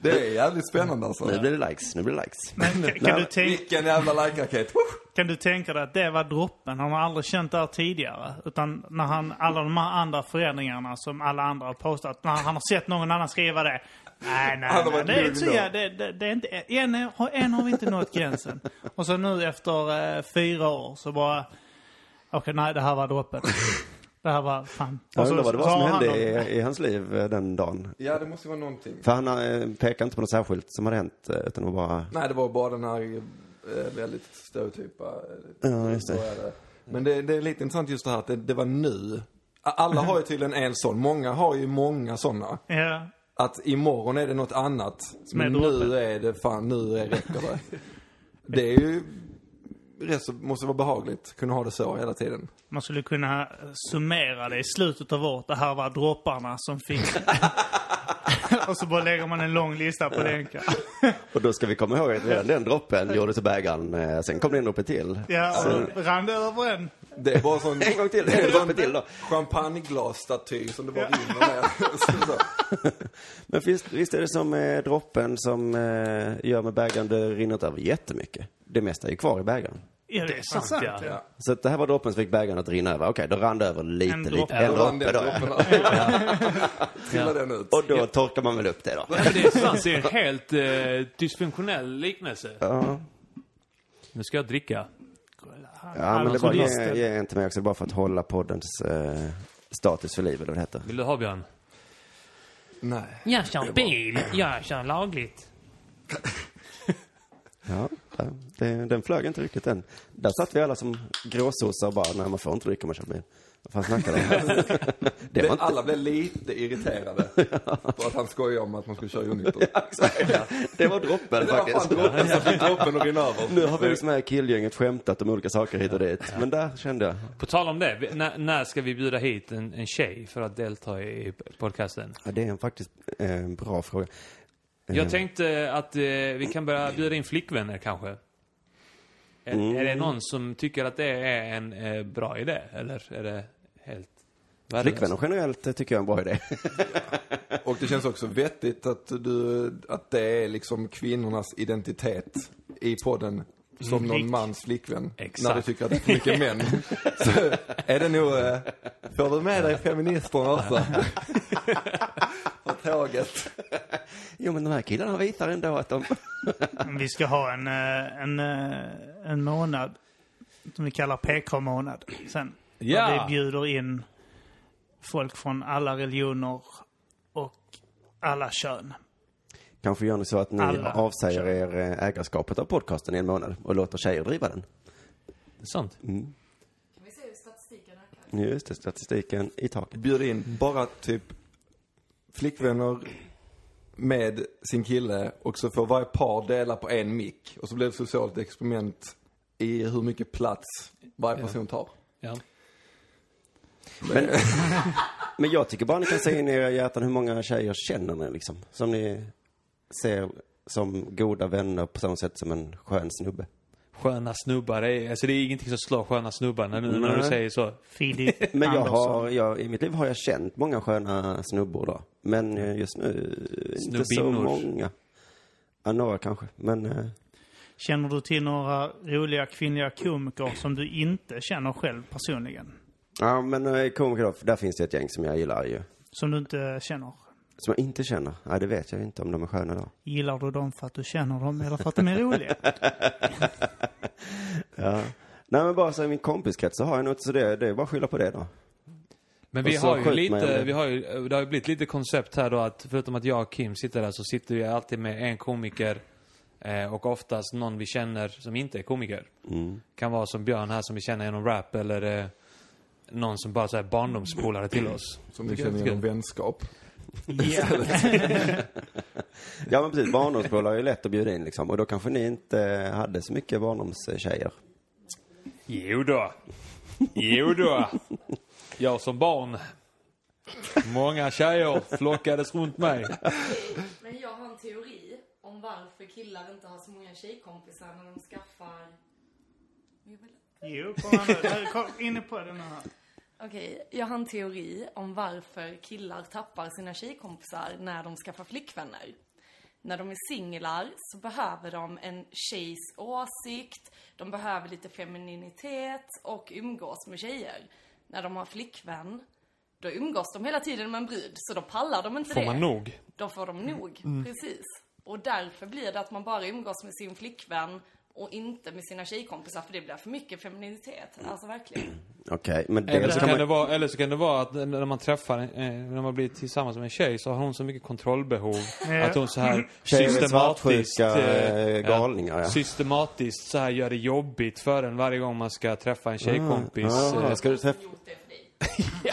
Det är jävligt spännande alltså. Nu blir det likes, nu blir det likes. Men kan, kan, du tänka, Vilken jävla like-raket. Kan du tänka dig att det var droppen? Han har aldrig känt det här tidigare. Utan när han, alla de här andra förändringarna som alla andra har postat. När han har sett någon annan skriva det. Nej, nej, har nej. Det är inte så, ja, det, det, det är inte, än, än har vi inte nått gränsen. Och så nu efter eh, fyra år så bara... Okej, nej, det här var droppen. Det här var fan. Jag Och så- undrar vad det var som hände dem- i, i hans liv eh, den dagen. Ja, det måste vara någonting. För han eh, pekar inte på något särskilt som hade hänt, eh, utan det var bara... Nej, det var bara den här väldigt stereotypa. Ja, just det. Men det, det är lite intressant just det här att det, det var nu. Alla har ju tydligen en sån. Många har ju många såna. Ja. Att imorgon är det något annat. är Men nu är det fan, nu är räcker det. Det är ju rätt så, måste vara behagligt. Kunna ha det så hela tiden. Man skulle kunna summera det i slutet av året. Det här var dropparna som fick... och så bara lägger man en lång lista på länka. Och då ska vi komma ihåg att redan den droppen gjorde till bägaren. eh, Sen kom det en droppe till. Ja, och rann det över en. Det är bara sån... En gång till, det en droppe till då. Champagneglasstaty som det bara rinner med. Så, så. Men visst, visst är det som eh, droppen som eh, gör med bägaren, det rinner inte över jättemycket. Det mesta är ju kvar i bägaren. Ja, det är sant, sant. ja. ja. Så det här var droppen som fick bägaren att rinna över. Okej, då rann det över lite, En lite. En droppe då. Trillar den ut. Och då torkar man väl upp det då. Det är sant, det är en helt eh, dysfunktionell liknelse. Ja, Nu ska jag dricka. ja men det var ge, ge en till mig också, bara för att hålla poddens eh, status för livet, eller vad det heter. Vill du ha Björn? Nej. Jag kör bil, jag kör lagligt. Ja, ja, det, den flög inte riktigt än. Där satt vi alla som gråsossar och bara, nej man får inte dricka om man kör bil. Vad fan snackar du om? Inte... alla blev lite irriterade på att han skojade om att man skulle köra onykter. Exakt. Det var droppen Det var faktiskt. droppen som fick droppen att rinna över. Nu har vi liksom här killgänget skämtat om olika saker hit och dit. Men där kände jag, På tal om det, när, när ska vi bjuda hit en, en tjej för att delta i podcasten? ja, det är en faktiskt eh, en bra fråga. Jag tänkte att eh, vi kan börja bjuda in flickvänner kanske. Är, Mm. är det någon som tycker att det är en eh, bra idé? Eller är det helt? Flickvänner generellt eh, tycker jag är en bra idé. Och det känns också vettigt att, du, att det är liksom kvinnornas identitet i podden. Som någon mans flickvän. Exakt. När du tycker att det är för mycket män. Så är det nog, eh, får du med dig feministerna också? På tåget. Jo, men de här killarna visar ändå att de... Vi ska ha en, eh, en, eh, en månad som vi kallar PK-månad sen. Ja. Där vi bjuder in folk från alla religioner och alla kön. Kanske gör ni så att ni Alla avsäger kör. er eh, ägarskapet av podcasten i en månad och låter tjejer driva den. Det är sant. Kan vi se hur statistiken ökar? Just det, statistiken i taket. Bjud in bara typ flickvänner med sin kille och så får varje par dela på en mick. Och så blir det ett socialt experiment i hur mycket plats varje person tar. Ja. Men, men jag tycker bara ni kan säga in i era hjärtan hur många tjejer känner ni liksom. Som ni ser som goda vänner på samma sätt som en skön snubbe. Sköna snubbar, det är, alltså det är ingenting som slår sköna snubbar när, när du säger så. Filip Men jag har, jag, i mitt liv har jag känt många sköna snubbor då. Men eh, just nu, inte så många. Ja, några kanske. Men eh, Känner du till några roliga kvinnliga komiker som du inte känner själv personligen? Ja, men eh, komiker då, där finns det ett gäng som jag gillar ju. Som du inte känner? Som jag inte känner. Ja, det vet jag inte om de är sköna då. Gillar du dem för att du känner dem eller för att de är roliga? Ja. Nej, men bara så i min kompiskrets så har jag nog inte så det, det är bara att skylla på det då. Men vi har ju lite, vi har ju, det har ju blivit lite koncept här då att förutom att jag och Kim sitter där så sitter vi alltid med en komiker eh, och oftast någon vi känner som inte är komiker. Mm. Kan vara som Björn här som vi känner genom rap eller eh, någon som bara så här barndomspolare till oss. Som jag känner genom kul. vänskap. Ja. Ja, men precis. Barndomspolare är ju lätt att bjuda in liksom. Och då kanske ni inte hade så mycket barndomstjejer. Jo då. Jo då. Jag som barn. Många tjejer flockades runt mig. Men jag har en teori om varför killar inte har så många tjejkompisar när de skaffar... Jo, kom nu. Kom inne på den här. Okej, jag har en teori om varför killar tappar sina tjejkompisar när de skaffar flickvänner. När de är singlar så behöver de en tjejs åsikt, de behöver lite femininitet och umgås med tjejer. När de har flickvän, då umgås de hela tiden med en brud, så då pallar de inte Får det. man nog? Då får de nog, precis. Och därför blir det att man bara umgås med sin flickvän Och inte med sina tjejkompisar för det blir för mycket femininitet. Alltså verkligen. Okej, men Eller dels så, kan man... det vara, eller så kan det vara att när man träffar, eh, när man blir tillsammans med en tjej så har hon så mycket kontrollbehov. Ja. Att hon så här systematiskt, eh, eh, galningar, ja. systematiskt så här gör det jobbigt för en varje gång man ska träffa en tjejkompis. Ah, eh, ska, du träffa, det dig.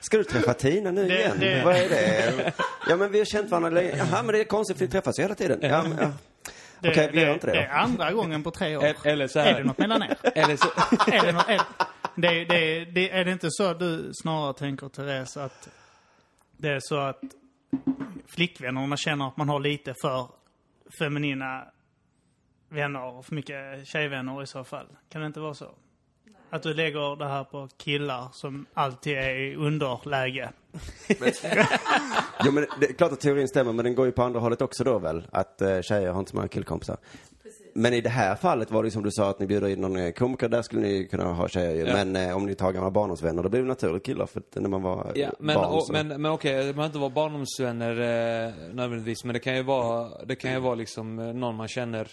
ska du träffa Tina nu Det- igen? det- Vad är det? Ja, men vi har känt varandra länge. Jaha, men det är konstigt för vi träffas ju hela tiden. Ja, men, ja. Det, Okej, vi gör inte det Det är andra gången på tre år. el- Eller så Är det här. något mellan er? Eller så, är det, något, är, det, det, det, är det inte så du snarare tänker, Therese, att det är så att flickvännerna känner att man har lite för feminina vänner och för mycket tjejvänner i så fall? Kan det inte vara så? Att du lägger det här på killar som alltid är i underläge. Jo, men det är klart att teorin stämmer, men den går ju på andra hållet också då väl? Att eh, tjejer har inte så många killkompisar. Men i det här fallet var det som du sa att ni bjuder in någon eh, komiker, där skulle ni kunna ha tjejer ju. Ja. Men eh, om ni tar gamla barndomsvänner, då blir det naturligt killar för att när man var eh, ja, men, barn och, så. men, men okej, det behöver inte vara barndomsvänner eh, nödvändigtvis. Men det kan ju vara, det kan ju vara liksom eh, någon man känner,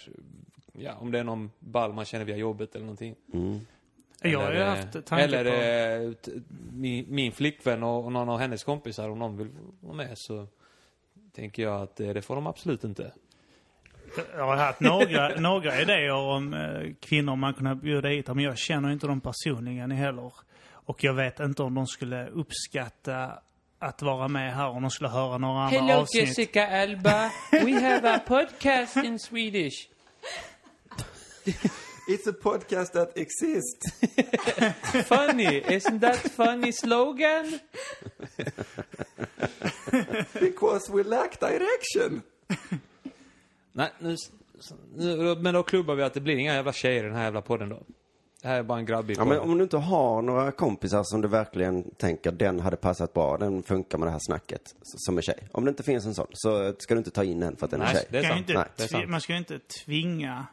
ja, om det är någon ball man känner via jobbet eller någonting. Mm. Jag har ju eh, haft tankar Eller på... t- min, min flickvän och, och någon av hennes kompisar, om någon vill vara med så tänker jag att eh, det får de absolut inte. Jag har haft några, några idéer om eh, kvinnor man kunde bjuda hit, men jag känner inte dem personligen heller. Och jag vet inte om de skulle uppskatta att vara med här om de skulle höra några andra avsnitt. Alba. We have a podcast in Swedish. It's a podcast that exists. Funny, isn't that funny slogan? Because we lack direction. Nej, nu, nu, men då klubbar vi att det blir inga jävla tjejer i den här jävla podden då. Det här är bara en grabbig Ja, podd. men om du inte har några kompisar som du verkligen tänker den hade passat bra, den funkar med det här snacket s- som är tjej. Om det inte finns en sån, så ska du inte ta in en för att den är Nej, tjej. det är Nej, sant. man ska ju inte tvinga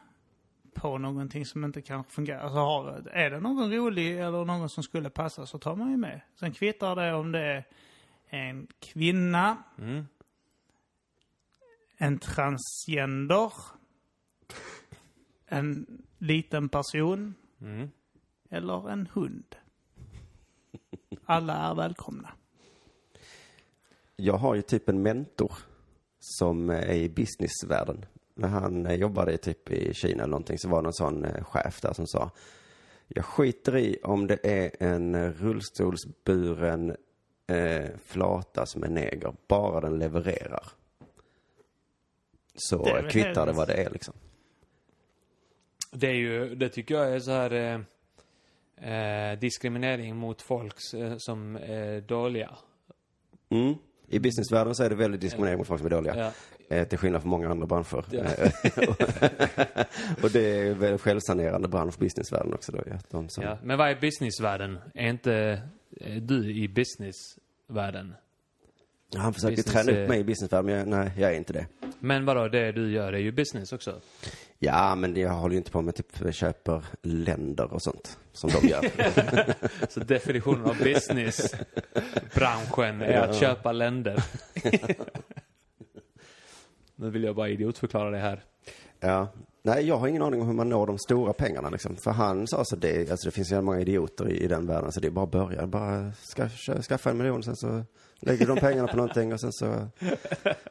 på någonting som inte kanske fungerar. Alltså, har, är det någon rolig eller någon som skulle passa så tar man ju med. Sen kvittar det om det är en kvinna, Mm. en transgender, en liten person Mm. eller en hund. Alla är välkomna. Jag har ju typ en mentor som är i businessvärlden. När han eh, jobbade typ i Kina eller någonting så var det någon sån eh, chef där som sa Jag skiter i om det är en eh, rullstolsburen eh, flata som är neger, bara den levererar. Så Det kvittar det vad det är liksom. Det är ju, det tycker jag är så här eh, eh, diskriminering mot folk som är dåliga. Mm. I businessvärlden så är det väldigt diskriminering mot folk som är dåliga. Ja. Eh, till skillnad från många andra branscher. Ja. Eh, och det är väl självsanerande bransch, businessvärlden också då. De som, Ja. Men vad är businessvärlden? Är inte eh, du i businessvärlden? Han försöker Business träna är- upp mig i businessvärlden, men jag, nej, jag är inte det. Men vadå, det du gör är ju business också. Ja, men jag håller ju inte på med typ köper länder och sånt som de gör. Så definitionen av businessbranschen är att köpa länder. nu vill jag bara idiotförklara det här. ja. Nej, jag har ingen aning om hur man når de stora pengarna liksom. För han sa så det, alltså det finns ju många idioter i, i den världen, så det är bara att börja. Bara ska, kö- skaffa en miljon, sen så lägger du de pengarna på någonting och sen så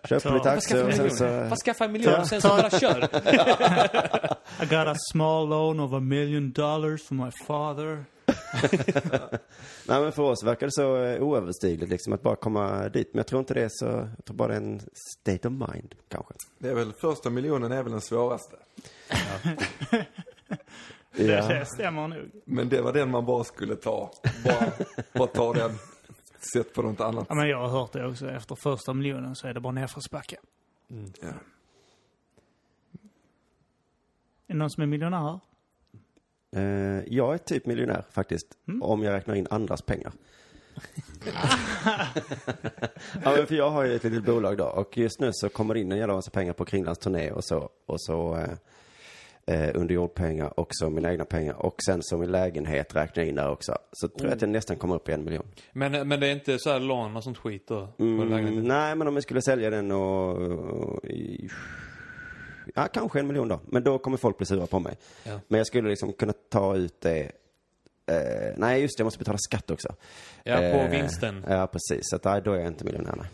köper du lite aktier och sen så... Vad skaffa en miljon och sen så bara kör. I got a small loan of a million dollars from my father. Nej men för oss verkar det så eh, oöverstigligt liksom att bara komma dit. Men jag tror inte det är så, jag tror bara det är en state of mind kanske. Det är väl första miljonen är väl den svåraste. Det, Ja. det stämmer nog. Men det var den man bara skulle ta. Bara, bara ta den. Sätt på något annat. Ja, men jag har hört det också. Efter första miljonen så är det bara nedförsbacke. Ja. Är det någon som är miljonär jag är typ miljonär faktiskt, om jag räknar in andras pengar. ja, men för jag har ju ett litet bolag då och just nu så kommer det in en jävla massa pengar på Kringlands turné och så, och så eh, eh, underjordpengar och så mina egna pengar och sen så min lägenhet räknar jag in där också. Så tror jag att jag nästan kommer upp i en miljon. Men, men det är inte så här lån och sånt skit då? Mm, nej, men om jag skulle sälja den och, och ja, kanske en miljon då. Men då kommer folk bli sura på mig. Ja. Men jag skulle liksom kunna ta ut det Eh, nej, just det, jag måste betala skatt också. Ja, på Eh, vinsten. Ja, precis. Så att, nej, då är jag inte miljonär.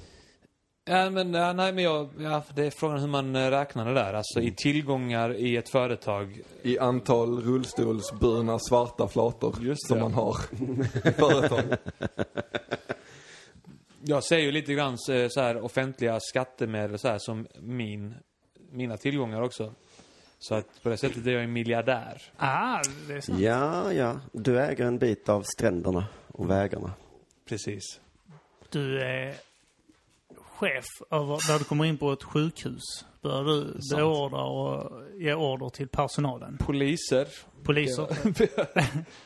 Ja, men, ja, nej, men jag, ja, det är frågan hur man eh, räknar det där. Alltså i tillgångar i ett företag. I antal rullstolsburna svarta flator Just som det. man har i företag. Jag ser ju lite grann eh, så här offentliga skattemedel så här som min, mina tillgångar också. Så att på det sättet är jag en miljardär. Ah, det är sant. Ja, ja. Du äger en bit av stränderna och vägarna. Precis. Du är chef över, när du kommer in på ett sjukhus. Bör du beordra och ge order till personalen. Poliser. Poliser.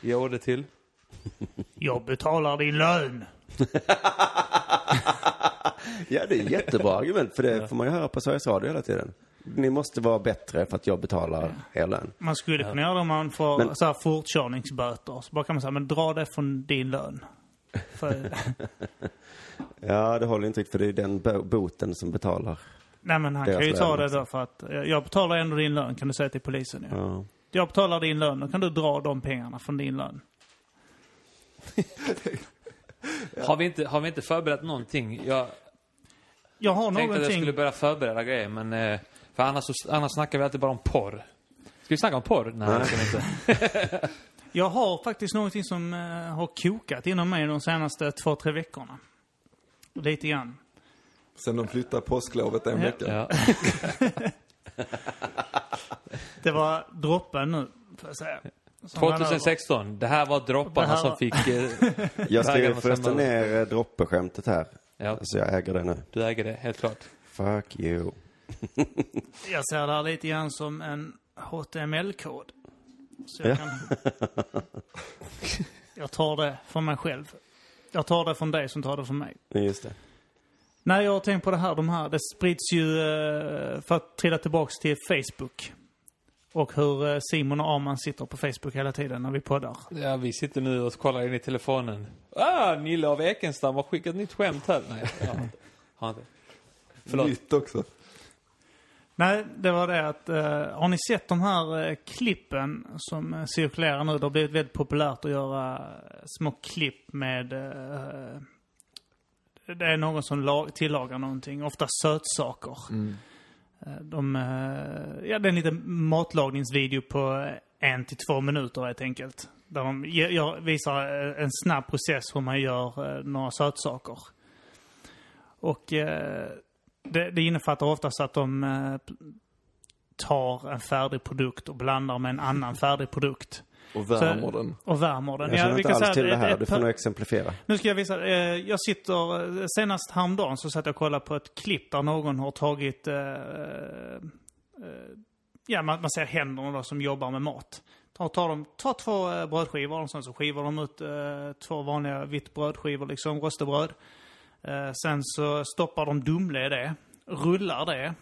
Ge order till. Jag betalar din lön. Ja, det är ett jättebra argument, för det får man ju höra på Sveriges Radio hela tiden. Ni måste vara bättre för att jag betalar er lön. Man skulle kunna göra det om man får Men- så här fortkörningsböter. Så bara kan man säga, men dra det från din lön. För, Ja, det håller inte riktigt, för det är den bo- boten som betalar. nej men han kan ju ta det då för att jag betalar ändå din lön kan du säga till polisen. Ja. Ja. Jag betalar din lön, då kan du dra de pengarna från din lön. Har, vi inte, har vi inte förberett någonting? Jag Jag har tänkte att jag någonting... skulle börja förbereda grejer, men... eh, För annars, annars snackar vi alltid bara om porr. Ska vi snacka om porr? Nej, det ska vi inte. Jag har faktiskt någonting som eh, har kokat inom mig de senaste två, tre veckorna. Lite grann. Sen de flyttade påsklovet en vecka. Ja. Det var droppen nu, får jag säga. Som rann över. 2016. Det här var dropparna här som fick... eh, Jag skriver förresten ner eh, droppeskämtet här. Ja, Så jag äger det nu. du äger det, helt klart. Fuck you. Jag ser det här lite grann som en HTML-kod. Så jag Ja. kan... Jag tar det från mig själv. Jag tar det från dig som tar det från mig. Just det. Nej, jag har tänkt på det här. De här, det sprids ju, eh, för att trilla tillbaks till Facebook. Och hur eh, Simon och Arman sitter på Facebook hela tiden när vi poddar. Ja, vi sitter nu och kollar in i telefonen. Ah, Nille av Ekenstam har skickat nytt skämt här. Nej, inte. Har inte. Förlåt. Nytt också. Nej, det var det att, eh, har ni sett de här eh, klippen som eh, cirkulerar nu? Det har blivit väldigt populärt att göra eh, små klipp med, eh, det är någon som lag, tillagar någonting, ofta sötsaker. Eh, De, ja, det är en liten matlagningsvideo på en till två minuter helt enkelt. Där de gör, visar en snabb process hur man gör några sötsaker. Och det, det innefattar oftast att de eh, tar en färdig produkt och blandar med en annan färdig produkt. Och värmer den. Och värmer den. Jag känner vi inte alls till det här. ett Du får nog exemplifiera. nu ska jag visa. Eh, jag sitter, eh, senast häromdagen så satt jag och kollade på ett klipp där någon har tagit, eh, eh, ja man, man ser händerna då som jobbar med mat. Tar, tar, de, tar två eh, brödskivor och sen så skivar de ut eh, två vanliga vitt brödskivor, liksom röstebröd. Eh, sen så stoppar de Dumle i det, rullar det,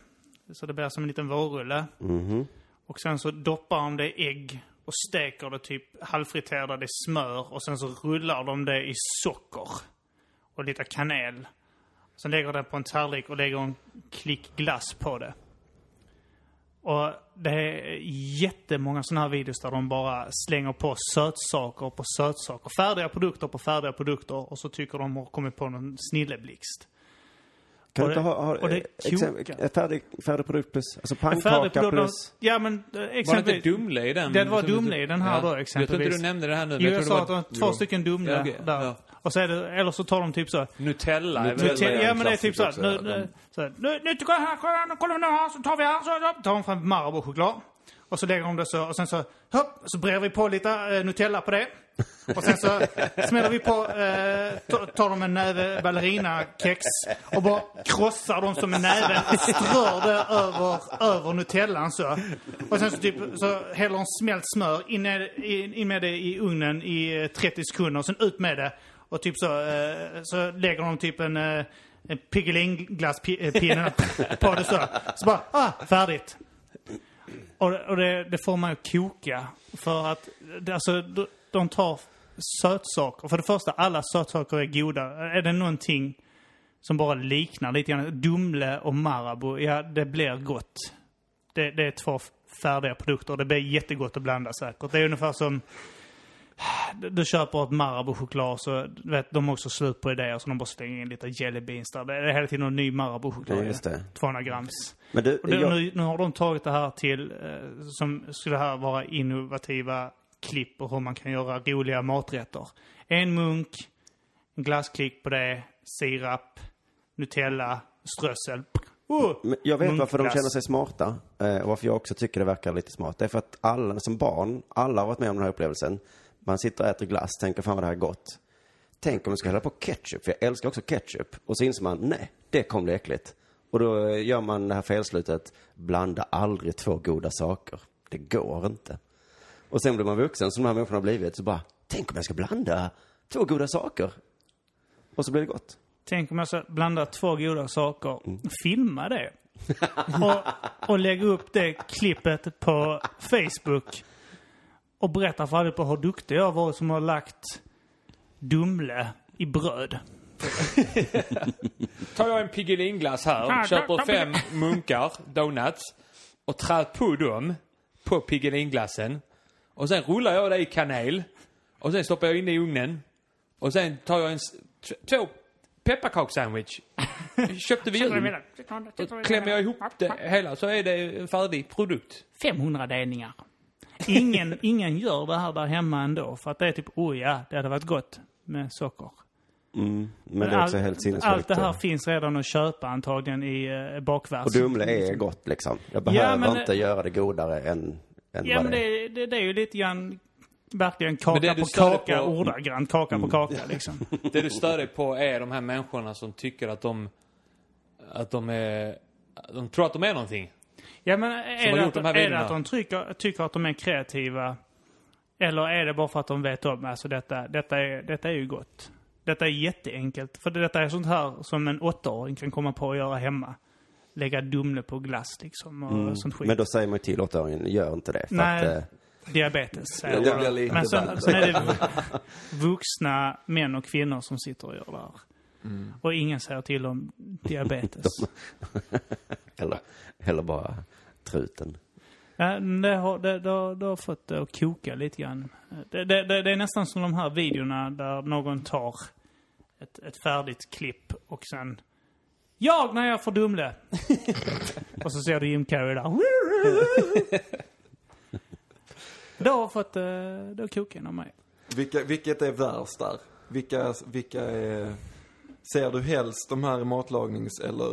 så det blir som en liten vårrulle. Mhm. Och sen så doppar de det i ägg och steker det typ halvfriterade i smör och sen så rullar de det i socker och lite kanel. Sen lägger de det på en tallrik och lägger en klick glass på det. Och det är jättemånga sådana här videos där de bara slänger på sötsaker på sötsaker. Färdiga produkter på färdiga produkter och så tycker de har kommit på någon snilleblixt. Kan Och du inte det- ha, ha och det exempel- kokar. färdig, färdig produkt plus, alltså pannkaka färdig produkt- plus... Ja men eh, Var det inte exempelvis... Dumle i den? Det var Dumle i den här då, Jag tror exempelvis. inte du nämnde det här nu. Jo, jag tror sa det att de var har två stycken Dumle Ja, okej. där. Ja. Och så är det, eller så tar de typ så. Nutella. Nutella. Nutella, ja en men det är typ så klassiker Nu, nu, så här, nu, nu tycker jag här, kolla, kolla nu här, så tar vi här, så, så tar de fram Marabou-choklad. Och så lägger de det så, och sen så, hopp, så brer vi på lite eh, Nutella på det. Och sen så smäller vi på, eh, ta- tar de en näve ballerina-kex och bara krossar dem som en näve strör det över, över Nutellan så. Och sen så typ, så häller de smält smör, in, in, in med det i ugnen i eh, 30 sekunder, och sen ut med det. Och typ så, eh, så lägger de typ en, eh, en Piggelin-glasspinne eh, på det så. Så bara, ah, färdigt. Och, det- och det, det får man att koka. För att, alltså, de, tar sötsaker. För det första, alla sötsaker är goda. Är det någonting som bara liknar lite grann, Dumle och Marabou, ja det blir gott. Det, det är två färdiga produkter. Det blir jättegott att blanda säkert. Det är ungefär som... Du- köper ett Marabou-choklad så vet, de också slut på idéer så de bara slänger in lite jelly beans där. Det är hela tiden en ny Marabou-choklad. Ja, just det. 200 grams. Men du, det, jag, nu, nu har de tagit det här till, eh, som skulle här vara innovativa klipp och hur man kan göra roliga maträtter. En munk, en glassklick på det, sirap, Nutella, strössel. Oh, men jag vet varför de känner sig smarta. Eh, och varför jag också tycker det verkar lite smart. Det är för att alla, som barn, alla har varit med om den här upplevelsen. Man sitter och äter glass, tänker fan vad det här är gott. Tänk om du ska hälla på ketchup, för jag älskar också ketchup. Och så inser man, nej, det kommer bli äckligt. Och då eh, gör man det här felslutet, blanda aldrig två goda saker. Det går inte. Och sen blir man vuxen, som de här människorna har blivit, så bara, tänk om jag ska blanda två goda saker. Och så blir det gott. Tänk om jag ska blanda två goda saker. Mm. Filma det. och, och lägga upp det klippet på Facebook. Och berätta för allihopa hur duktig jag var som har lagt Dumle i bröd. Tar jag en Piggelinglass här, köper fem munkar, donuts, och trär på dem, på Piggelinglassen. Och sen rullar jag det i kanel. Och sen stoppar jag in det i ugnen. Och sen tar jag en, två pepparkakssandwich. Köpte vi jul. Klämmer jag ihop det hela så är det en färdig produkt. 500 delningar. Ingen, ingen gör det här där hemma ändå. För att det är typ, oh ja, det hade varit gott med socker. Mm. Men det är också allt, helt sinnessjukt. allt det här finns redan att köpa antagligen i eh, bakvärlden. Och Dumle är gott liksom. Jag behöver men- inte göra det godare än, än Ja, vad men det är. det, det, det är ju lite grann verkligen Men kaka på kaka, på- ordagrant kaka Mm. på kaka liksom. Det du stör dig på är de här människorna som tycker att de, att de är, de tror att de är någonting. Ja, men är det, att, de är det att de tycker, tycker att de är kreativa? Eller är det bara för att de vet om, alltså detta, detta, är, detta är ju gott. Detta är jätteenkelt. För detta är sånt här som en åttaåring kan komma på att göra hemma. Lägga Dumle på glass liksom och sånt skit. Mm. Men då säger man ju till åttaåringen, gör inte det. För Nej. att, eh, Diabetes. säger Det de. blir lite Men sen, sen är det vuxna män och kvinnor som sitter och gör det här. Mm. Och ingen säger till om diabetes. eller, eller bara truten. Ja, det, har, det, det, har, det har fått det att koka lite grann. Det, det, det, det är nästan som de här videorna där någon tar ett, ett färdigt klipp och sen Jag när jag får Dumle! och så ser du Jim Carrey där. det har fått eh, det att koka inom mig. Vilka, vilket är värst där? Vilka, vilka är... Ser du helst de här matlagnings eller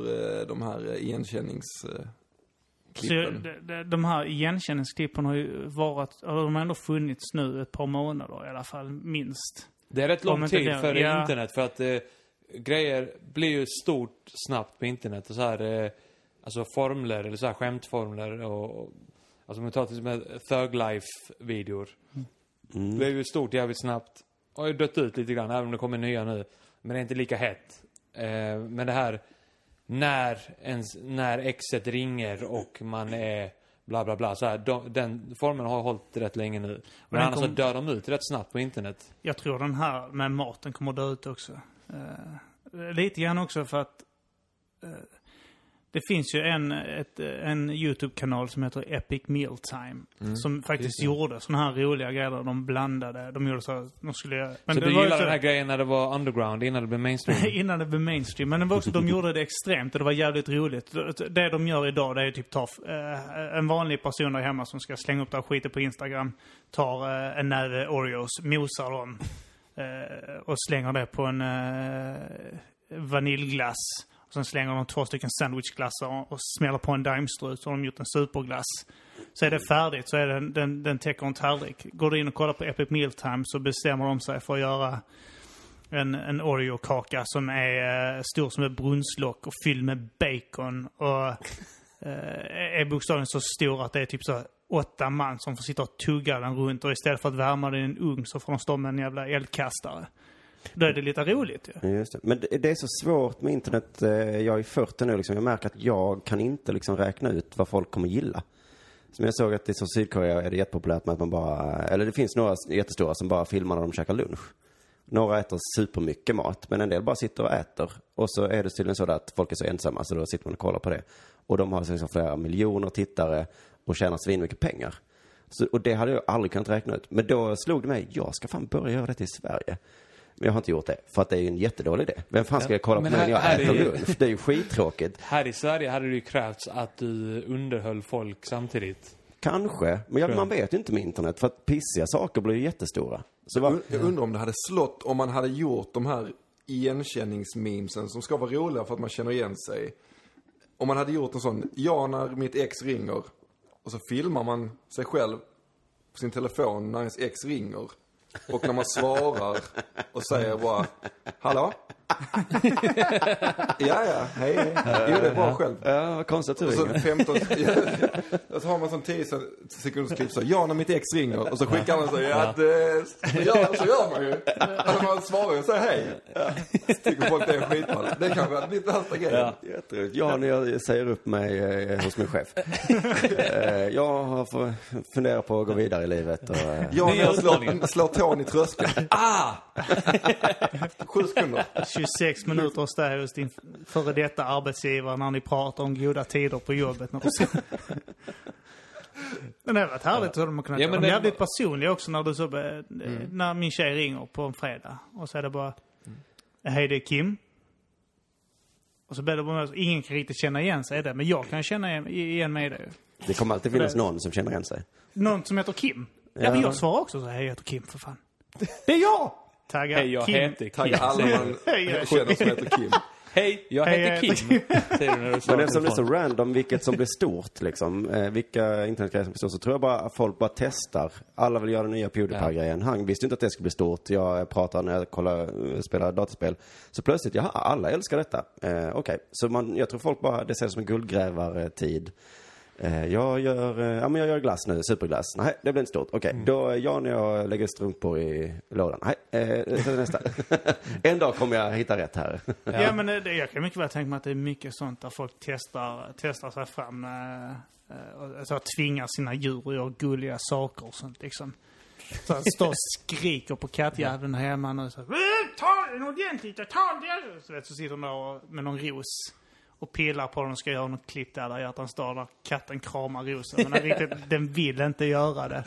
eh, de här igenkännings... eh, Så, klippen? de, de, här igenkänningsklippen har ju varit, eller de har ändå funnits nu ett par månader i alla fall, minst. Det är rätt lång tid det- för ja. internet för att eh, grejer blir ju stort snabbt på internet och så här eh, alltså formler eller så här skämtformler och, och alltså om vi tar till exempel Thug Life-videor. Mm. Det blev ju stort jävligt snabbt. Och har ju dött ut lite grann även om det kommer nya nu. Men det är inte lika hett. Eh, men det här när ens, när exet ringer och man är bla bla bla så här, de, den formen har hållit rätt länge nu. Men den annars kom- så dör de ut rätt snabbt på internet. Jag tror den här med maten kommer dö ut också. Eh, lite grann också för att eh, det finns ju en, ett, en YouTube-kanal som heter Epic Mealtime. Som faktiskt det. gjorde såna här roliga grejer. där De blandade, de gjorde så här, de skulle göra- men så du gillar också- den här grejen när det var underground, innan det blev mainstream? Innan det blev mainstream. Men det var också, de gjorde det extremt och det var jävligt roligt. Det de gör idag det är typ ta eh, en vanlig person där hemma som ska slänga upp det här skiten på Instagram. Tar eh, en näve Oreos, mosar dem eh, och slänger det på en vaniljglass. Och sen slänger de två stycken sandwichglassar och smäller på en daimstrut så har de gjort en superglass. Så är det färdigt så är den, den, den täcker en tallrik. Går du in och kollar på Epic Mealtime så bestämmer de sig för att göra en, en Oreo-kaka som är eh, stor som ett brunnslock och fylld med bacon. Och eh, är bokstavligen så stor att det är typ så åtta man som får sitta och tugga den runt. Och istället för att värma den i en ugn så får de stå med en jävla eldkastare. Då är det lite roligt ju. Ja, Just det. Men det, det är så svårt med internet. Eh, jag är 40 nu liksom. Jag märker att jag kan inte liksom räkna ut vad folk kommer gilla. Som jag såg att i så Sydkorea är det jättepopulärt med att man bara, eller det finns några jättestora som bara filmar när de käkar lunch. Några äter supermycket mat, men en del bara sitter och äter. Och så är det tydligen så att folk är så ensamma, så då sitter man och kollar på det. Och de har liksom flera miljoner tittare och tjänar svinmycket pengar. Så, och det hade jag aldrig kunnat räkna ut. Men då slog det mig, jag ska fan börja göra det i Sverige. Men jag har inte gjort det, för att det är ju en jättedålig idé. Vem fan ska Ja, jag kolla på men mig när jag äter lunch? Det är ju skittråkigt. Här i Sverige hade det ju krävts att du underhöll folk samtidigt. Kanske, men jag, man vet ju inte med internet, för att pissiga saker blir ju jättestora. Så Jag und- Jag undrar om det hade slått om man hade gjort de här igenkänningsmemesen som ska vara roliga för att man känner igen sig. Om man hade gjort en sån, ja när mitt ex ringer. Och så filmar man sig själv på sin telefon när ens ex ringer. Och när man svarar och säger bara, hallå? ja, ja, hej, hej. Jo, det är bra själv. ja, vad konstigt att du Och så ringer. 15, och så har man sån 10 sekunders klipp så, ja när mitt ex ringer. Och så skickar man så, ja det, ja, så gör man ju. Alltså man svarar ju och säger hej. Så tycker folk det är skitball. Det kanske hade blivit värsta grejen. Jätteroligt. Ja, när jag säger upp mig eh, hos min chef. Eh, jag har fu- funderat på att gå vidare i livet och... Eh, Ja, när jag slår, slår tån i tröskeln. Ah! Sju sekunder. 26 minuter hos dig hos din före detta arbetsgivare när ni pratar om goda tider på jobbet. När du ska... Men det hade varit härligt så hade man kunnat Ja, ja, men De är det- jävligt personliga också när du så... eh, När min tjej ringer på en fredag och så är det bara... Hej, det är Kim. Och så blir det bara... Ingen kan riktigt känna igen sig i det, men jag kan känna igen- igen mig i det. det kommer alltid finnas någon som känner igen sig. Någon som heter Kim. Ja, Ja. men jag svarar också så här, hej, jag heter Kim för fan. Det är jag! Tagga Hej, jag Kim. heter Kim. Tagga alla man du. Hej, jag- känner som heter Kim. Hej, jag Hej, heter Kim. Säger du när du Men eftersom det är så random vilket som blir stort, liksom, eh, vilka internetgrejer som blir stort, så tror jag bara att folk bara testar. Alla vill göra den nya Pewdiepie-grejen. Han visste inte att det skulle bli stort. Jag pratar när jag kollar, eh, spelar dataspel. Så plötsligt, jaha, alla älskar detta. Eh, Okej, så man, jag tror folk bara, det ser som en guldgrävartid. Eh, jag gör, eh, ja men jag gör glass nu, superglass. Nej, det blir inte stort. Okej, då, ja när jag lägger strumpor i lådan. Nej, eh, nästa. en dag kommer jag hitta rätt här. Ja, men det, jag kan mycket väl tänka mig att det är mycket sånt där folk testar, testar sig fram. Eh, eh, och alltså, tvingar sina djur att göra gulliga saker och sånt liksom. Så han står och skriker på kattjäveln hemma nu så "Eh, Ta den ordentligt och ta den! Så, vet, så sitter de där och- med någon ros och pillar på den och ska göra något klipp där, där hjärtans dag där katten kramar rosen. Men den, riktigt, den vill inte göra det.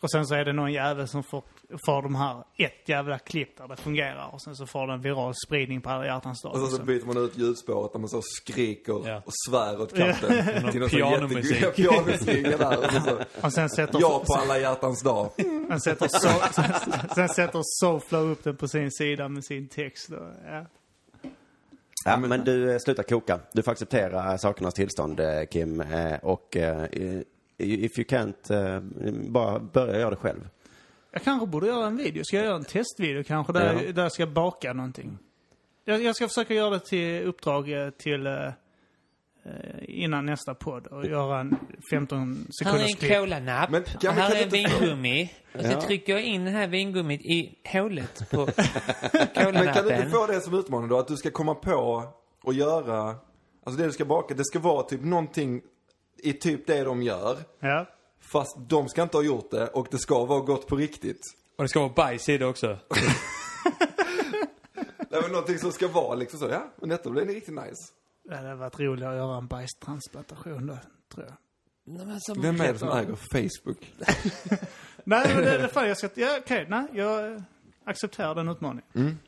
Och sen så är det någon jävel som får, får de här, ett jävla klipp där det fungerar. Och sen så får den viral spridning på alla hjärtans dag. Och så, så liksom. byter man ut ljudspåret där man så skriker Ja. och svär åt katten. Till någon pianomusik. pianoslinga där. Och så, Och sen sätter, ja på alla hjärtans dag. sen sätter, so, sen, sen sätter Soulflow upp den på sin sida med sin text. Och, ja. Ja, men du, eh, sluta koka. Du får acceptera eh, sakernas tillstånd, eh, Kim. Och if you can't, bara börja göra det själv. Jag kanske borde göra en video. Ska jag göra en testvideo kanske där, Ja. där jag ska baka någonting? Jag, jag ska försöka göra det till uppdrag till innan nästa podd och göra en 15 Här är sekunders en klipp. kolanapp. Men och kan vi- här är en inte vingummi. Och så Ja. trycker jag in det här vingummit i hålet på Men kan du inte få det som utmaning då? Att du ska komma på och göra, alltså det du ska baka, det ska vara typ någonting i typ det de gör. Ja. Fast de ska inte ha gjort det och det ska vara gott på riktigt. Och det ska vara bajs i det också. Det är någonting som ska vara liksom så, ja, men detta blir riktigt nice. Det hade varit roligare att göra en bajstransplantation då, tror jag. Nej, men som Vem är det som äger Facebook? Nej, men det, det fan, jag ska... Ja, okej, nej, jag accepterar den utmaningen.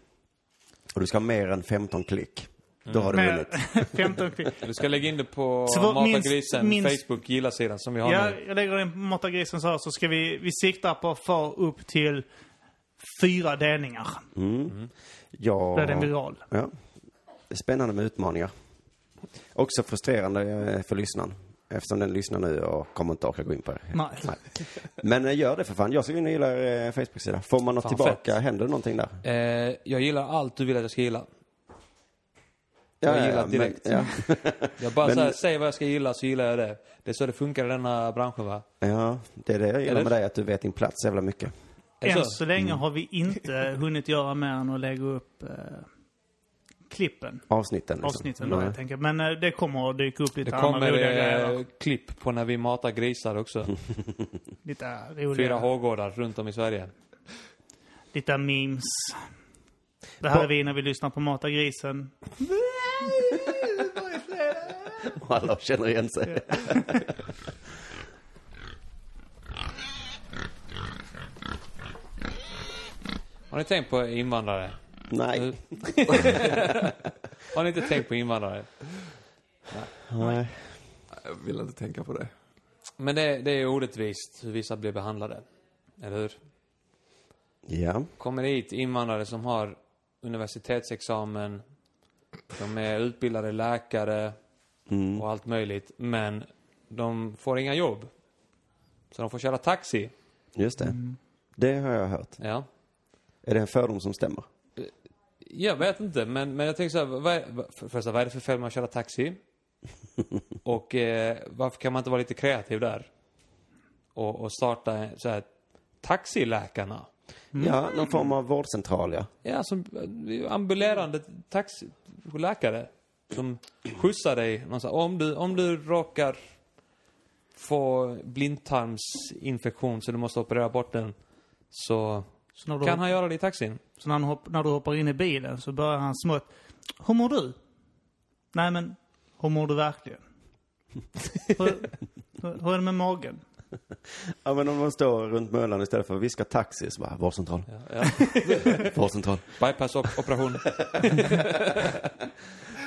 Och du ska ha mer än 15 klick. Då har du Men, vunnit. 15 klick. Du ska lägga in det på Två- Mata minst- Grisen minst- Facebook gilla-sidan som vi har Ja, nu. jag lägger in på Matagrisen så här, så ska vi, vi sikta på att få upp till fyra delningar. Ja. Då är den viral. Ja. Det är spännande med utmaningar. Också frustrerande eh, för lyssnaren. Eftersom den lyssnar nu och kommer inte orka gå in på det. Nej. Men eh, gör det för fan. Jag ska gå in och gilla er eh, Facebook-sida. Får man något Fan, tillbaka? fett. Händer det någonting där? Eh, jag gillar allt du vill att jag ska gilla. Jag gillar men- direkt. Ja, Jag bara Men- så här, säg vad jag ska gilla så gillar jag det. Det är så det funkar i denna branschen va? ja, det är det jag gillar Eller? med dig, att du vet din plats jävla mycket. Än så? så länge har vi inte hunnit göra mer än att lägga upp eh, klippen. Avsnitten. Liksom. Avsnitten då, Nej. helt enkelt. Men eh, det kommer att dyka upp lite Det andra kommer roliga eh, grejer. klipp på när vi matar grisar också. Lite roliga... Fyra hårgårdar runt om i Sverige. lite memes. Det här är vi när vi lyssnar på Mata grisen. Och alla känner igen sig. Har ni tänkt på invandrare? Nej. Har ni inte tänkt på invandrare? Nej. Jag vill inte tänka på det. Men det, det är orättvist hur vissa blir behandlade. Eller hur? Ja. Kommer hit invandrare som har universitetsexamen, de är utbildade läkare Mm. och allt möjligt, men de får inga jobb. Så de får köra taxi. Just det. Det har jag hört. Ja. Är det en fördom som stämmer? Jag vet inte, men, men jag tänker så här, vad är, för första, vad är det för fel med att köra taxi? och eh, varför kan man inte vara lite kreativ där? Och, och starta så här, taxiläkarna. Ja, någon form av vårdcentral, ja. Ja, som eh, ambulerande taxiläkare. Som skjutsar dig någonstans. Om du, om du råkar få blindtarmsinfektion så du måste operera bort den. Så Så när du, kan han göra det i taxin. så när, han hopp, när du hoppar in i bilen så börjar han smått. Hur mår du? Nej men, hur mår du verkligen? hur, hur, hur är det med magen? Ja, men om man står runt Möllan istället för att viska taxi så bara, vårdcentral, Ja, ja. vårdcentral. Bypass-operation.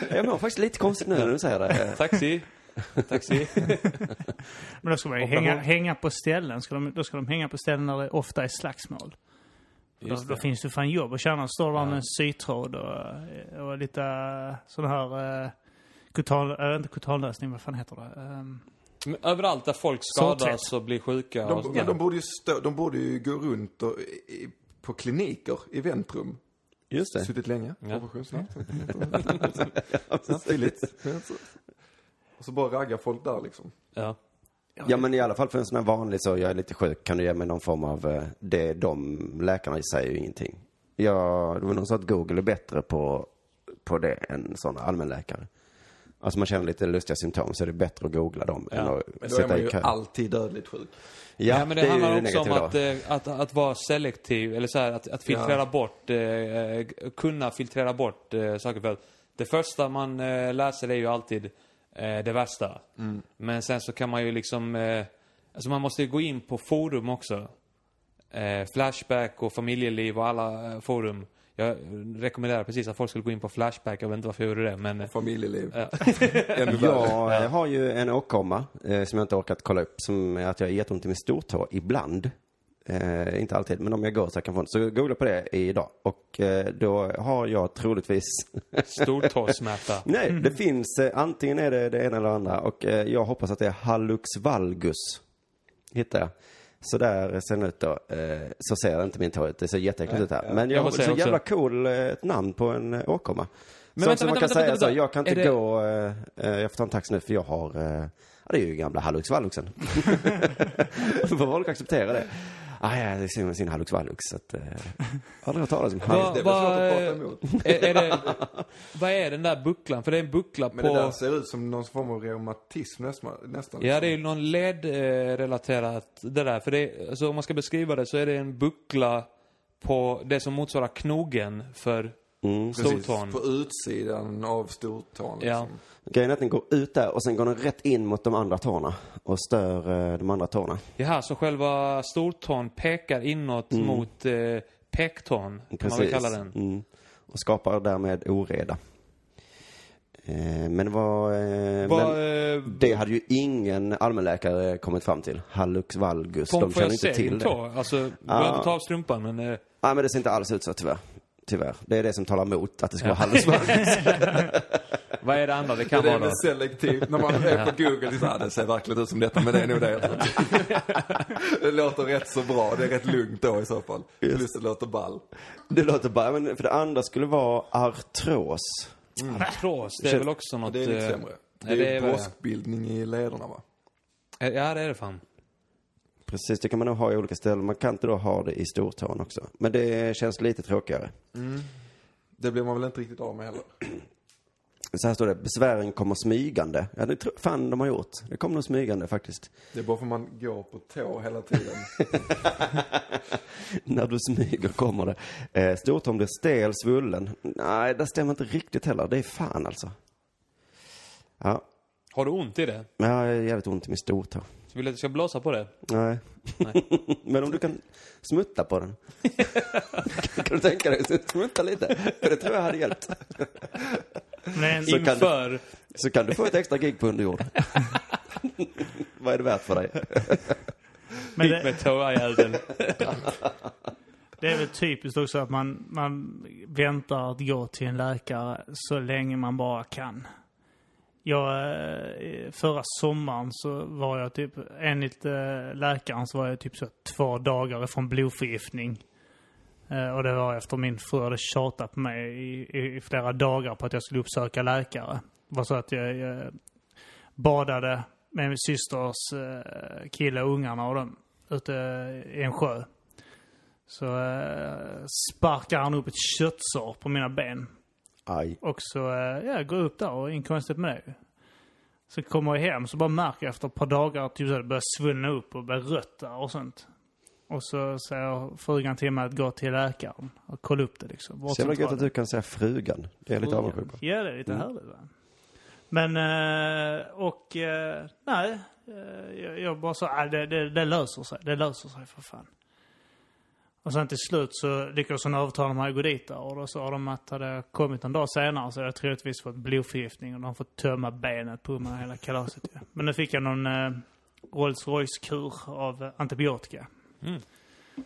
Jag mår faktiskt lite konstigt nu när du säger det. Taxi. Taxi. Men då ska man ju Operation. hänga, hänga på ställen. Ska de, då ska de hänga på ställen där det ofta är slagsmål. Då, då finns det fan jobb. Och tjänar står där med en sytråd och, och lite uh, sån här... Uh, kutal, äh, inte kutallösning, vad fan heter det? Men överallt där folk skadas Sårtvätt. och blir sjuka och De, men där. de, borde ju stå, de borde ju gå runt och, i, på kliniker i väntrum. Just det. Suttit länge. Ja. Operationssnabbt. Snabbt, billigt. Och så bara ragga folk där liksom. Ja. Ja, men i alla fall för en sån här vanlig så, jag är lite sjuk, kan du ge mig någon form av, eh, det, de läkarna säger ju ingenting. Ja, det var någon sa att Google är bättre på, på det än sån allmänläkare. Alltså man känner lite lustiga symptom så är det bättre att googla dem än Ja, att Men då är man i ju alltid dödligt sjuk. Ja, Ja, men det, ju handlar det också om att, eh, att, att vara selektiv, eller så här, att, att filtrera Ja. bort, eh, kunna filtrera bort eh, saker. För det första man eh, läser är ju alltid eh, det värsta. Mm. Men sen så kan man ju liksom, eh, alltså man måste ju gå in på forum också. Eh, Flashback och familjeliv och alla eh, forum. Jag rekommenderar precis att folk skulle gå in på Flashback, jag vet inte varför jag gjorde det, men... Familjeliv. Ja. Jag har ju en åkomma eh, som jag inte orkat kolla upp, som är att jag har jätteont i min stortå ibland. Eh, inte alltid, men om jag går så jag kan få ont. Så googla på det idag. Och eh, då har jag troligtvis Stortåsmäta. Nej, det finns, eh, antingen är det det ena eller det andra och eh, jag hoppas att det är hallux valgus. Hittar jag. Så där ser den ut då. Eh, så ser inte min tå ut. Det ser jätteäckligt ut här. Men jag Jag har så också- jävla cool eh, ett namn på en eh, åkomma. Men så vänta, som man vänta, kan vänta, säga så, jag kan inte det- gå, eh, eh, jag får ta en taxi nu för jag har, eh, ja det är ju gamla hallux valguxen. Då får folk acceptera det. Ah, ja, det är sin, sin hallux valgus. Så att, eh, jag har aldrig hört talas om hallux. Vad Det är väl svårt att prata emot. är, är det, vad är den där bucklan? För det är en buckla Men det där på... ser ut som någon form av reumatism nästan. nästan Ja, det är ju någon LED-relaterat det där. För det är, alltså, om man ska beskriva det så är det en buckla på det som motsvarar knogen för Mm. Precis, stortån. på utsidan av stortån. Ja. Liksom. Grejen är att den går ut där och sen går den rätt in mot de andra tårna och stör eh, de andra tårna. Jaha, så själva stortån pekar inåt mot eh, pektån, kan man väl kalla den. Mm. Och skapar därmed oreda. Eh, men vad... Eh, Vad, men eh, det hade ju ingen allmänläkare kommit fram till. Hallux valgus. Får, de får känner jag inte se till din det. tå? Alltså, du Ja. behöver inte ta av strumpan, men... Nej, men det ser inte alls ut så tyvärr. Tyvärr. Det är det som talar emot att det ska vara valgus. vad är det andra det Det kan är det vara då? med selektivt. När man är på Google, så här, det ser verkligen ut som detta, men det är nog det jag tror. Det låter rätt så bra. Det är rätt lugnt då i så fall. Plus det låter ball. det låter bara... Men för det andra skulle vara artros. Artros, det är väl också något... Det är lite eh, sämre. Det är det är broskbildning i lederna va? Ja, det är det fan. Precis, det kan man nog ha i olika ställen. Man kan inte då ha det i stortån också. Men det känns lite tråkigare. Det blir man väl inte riktigt av med heller. Så här står det, besvären kommer smygande. Ja, det tror fan de har gjort. Det kommer nog smygande faktiskt. Det är bara för man går på tå hela tiden. När du smyger kommer det. Eh, stortån blir stel, svullen. Nej, det stämmer inte riktigt heller. Det är fan alltså. Ja, Har du ont i det? men jag har jävligt ont i min stortå. Så vill du att jag ska blåsa på det? Nej. Nej. Men om du kan smutta på den. kan, kan du tänka dig att smutta lite? För det tror jag hade hjälpt. Men Så kan du- Inför... Så kan du få ett extra gig på underjord. Vad är det värt för dig? men det, med tårjäveln. det är väl typiskt också att man, man väntar att gå till en läkare så länge man bara kan. Jag, eh, förra sommaren så var jag typ, enligt eh, läkaren så var jag typ så två dagar ifrån blodförgiftning. Eh, och det var efter min fru hade tjatat på mig i, i, i flera dagar på att jag skulle uppsöka läkare. Det var så att jag, jag badade med min systers eh, kille och ungarna och dem ute i en sjö. Så eh, han upp ett köttsår på mina ben. Aj. Och så eh, ja, går jag upp där och inget konstigt med det. Så kommer jag hem så bara märker jag efter ett par dagar att typ, det börjar svullna upp och blir rött där och sånt. Och så säger frugan till mig att gå till läkaren och kolla upp det liksom. Så jävla gött att du kan säga frugan. Det är jag lite avundsjuk på. Ja, det är lite Mm. härligt va. Men, eh, och eh, nej. Jag, jag bara sa, äh, det, det, det löser sig. Det löser sig för fan. Och sen till slut så lyckades hon övertala mig att gå dit där. Och då sa de att hade jag kommit en dag senare så hade jag troligtvis fått blodförgiftning. Och de har fått tömma benet på mig hela kalaset ju. Men nu fick jag någon eh, Rolls Royce-kur av eh, antibiotika. Mm.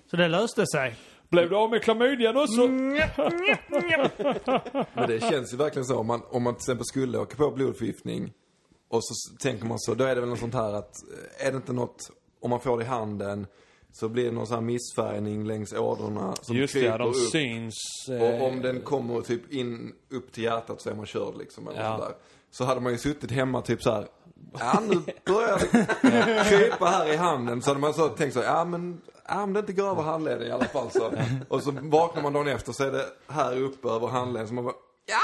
Så det löste sig. Blev du av med klamydian också? Men det känns ju verkligen så. Om man, om man till exempel skulle åka på blodförgiftning och så tänker man så, då är det väl något sånt här att, eh, är det inte något, om man får det i handen, så blir det någon sån här missfärgning längs ådrorna som Just det, kryper ja, de upp. syns. eh, Och om den kommer typ in upp till hjärtat så är man körd liksom. Eller Ja. sådär. Så hade man ju suttit hemma typ så här. Ja nu börjar det krypa här i handen. Så hade man så tänkt så, ja men, ja, men det inte går över handleden i alla fall så. Och så vaknar man dagen efter så är det här uppe över handleden. Så man bara, ja!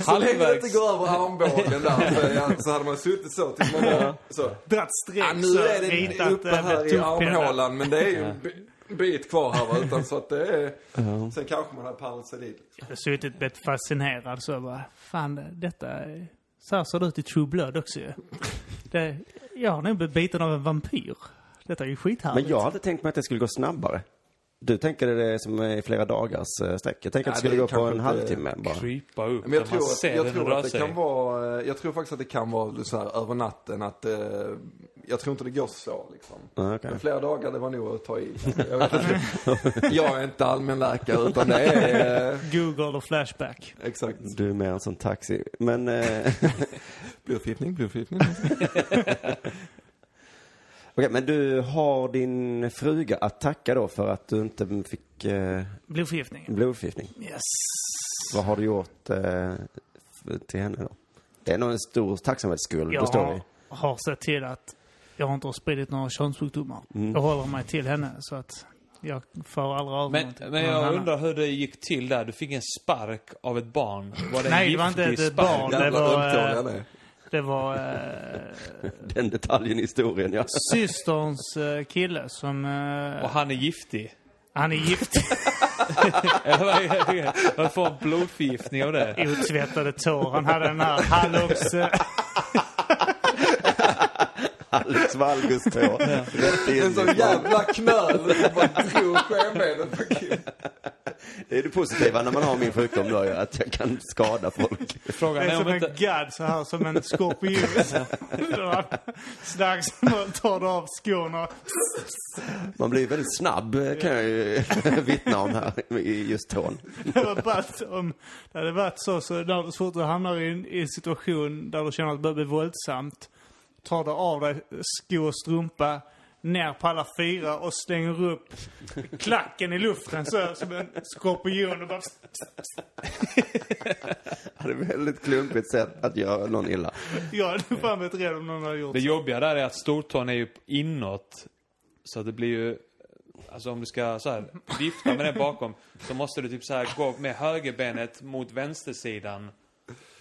Så länge det inte går över armbågen där så, ja, så hade man suttit så tills man bara, så. Dratt streck Ja, nu är det uppe här i armhålan men det är ju en bi- bit kvar här va, utan så att det är... Sen kanske man har paracellid. Jag har suttit blivit fascinerad så bara, fan det- detta är... Så här ser det ut i True Blood också ju. Det, jag har nog blivit biten av en vampyr. Detta är ju skithärligt. Men jag hade tänkt mig att det skulle gå snabbare. Du tänker det som är i flera dagars eh, sträck. Jag tänker att det skulle gå på en halvtimme bara. Krypa upp Men jag tror, att, jag, tror att det kan vara, jag tror faktiskt att det kan vara så här över natten att, eh, jag tror inte det går så liksom. Okej. Men flera dagar det var nog att ta i. Jag, vet inte. jag är inte allmänläkare utan det är, eh, Google och Flashback. exakt. Du är mer en sån taxi. Men, eh, Blodförgiftning, blodförgiftning. okej, men du har din fruga att tacka då för att du inte fick eh, Blodförgiftning. blodförgiftning. Yes. Vad har du gjort eh, till henne då? Det är nog en stor tacksamhetsskuld, Jag förstår har, vi. har sett till att jag inte har spridit några könssjukdomar. Mm. Jag håller mig till henne så att jag får aldrig över Men, någonting. men jag henne. undrar hur det gick till där. Du fick en spark av ett barn. Var det Nej, det var inte ett spark? barn. Det var, ömtålig eh, är. Det var eh, Den detaljen i historien, ja. systerns eh, kille som... Eh, Och han är giftig. han är gift. Eller vad är det? Jag får en blodförgiftning av det. Otvättade tår. Han hade den här hallons... eh, Alex Valgus tå. En sån jävla knöl som bara drog skenbenet på Kim. Det är det positiva när man har min sjukdom då, att jag kan skada folk. Frågan Det är som om en inte... gadd så här som en skorpion. Strax tar du av skorna. Man blir väldigt snabb, kan jag ju vittna om här, i just tån. Det var ballt om det hade varit så, så när, så fort du hamnar i en, i en situation där du känner att det börjar bli våldsamt, tar du av dig sko och strumpa, ner på alla fyra och slänger upp klacken i luften så som en skorpion och bara... Det är ett väldigt klumpigt sätt att göra någon illa. Jag hade fan blivit rädd om någon hade gjort Det så. jobbiga där är att stortån är ju inåt. Så att det blir ju... Alltså om du ska så här vifta med den bakom så måste du typ så här gå med högerbenet mot vänstersidan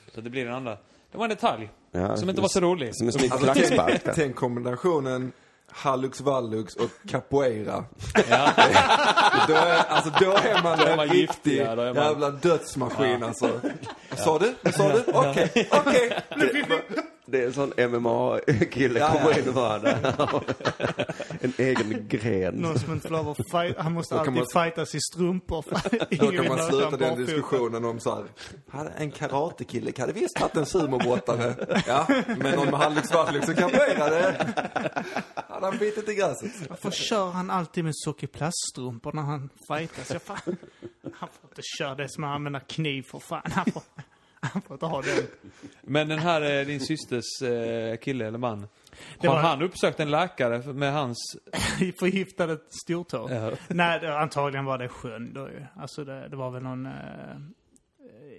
Så det blir en andra. Det var en detalj. Ja, som inte var så rolig. Som en snygg Alltså, klackspark tänk, kombinationen Hallux Vallux och Capoeira. Ja. Då är, alltså, då är man en riktig giftiga, man- jävla dödsmaskin alltså. Vad sa du? Sa du? Okej, okej. Det är en sån MMA-kille Ja, kommer ja. in och bara. En egen gren. Någon som inte får lov att fight, Han måste alltid man- fightas i strumpor. Då kan man sluta en den diskussionen om så här. Hade en karatekille hade visst varit en sumobrottare. Ja, men någon med och Capoeira, det hade han bitit i gräset. Varför kör han alltid med sockerplaststrumpor när han fightas? Jag fan, han får inte köra det som att använda kniv för fan. Han får, han får inte ha den. Men den här, eh, din systers eh, kille eller man. Det Har var- han uppsökt en läkare med hans... Förgiftade stortå. Ja. Nej, det, antagligen var det sjön då ju. Alltså det, det var väl någon äh,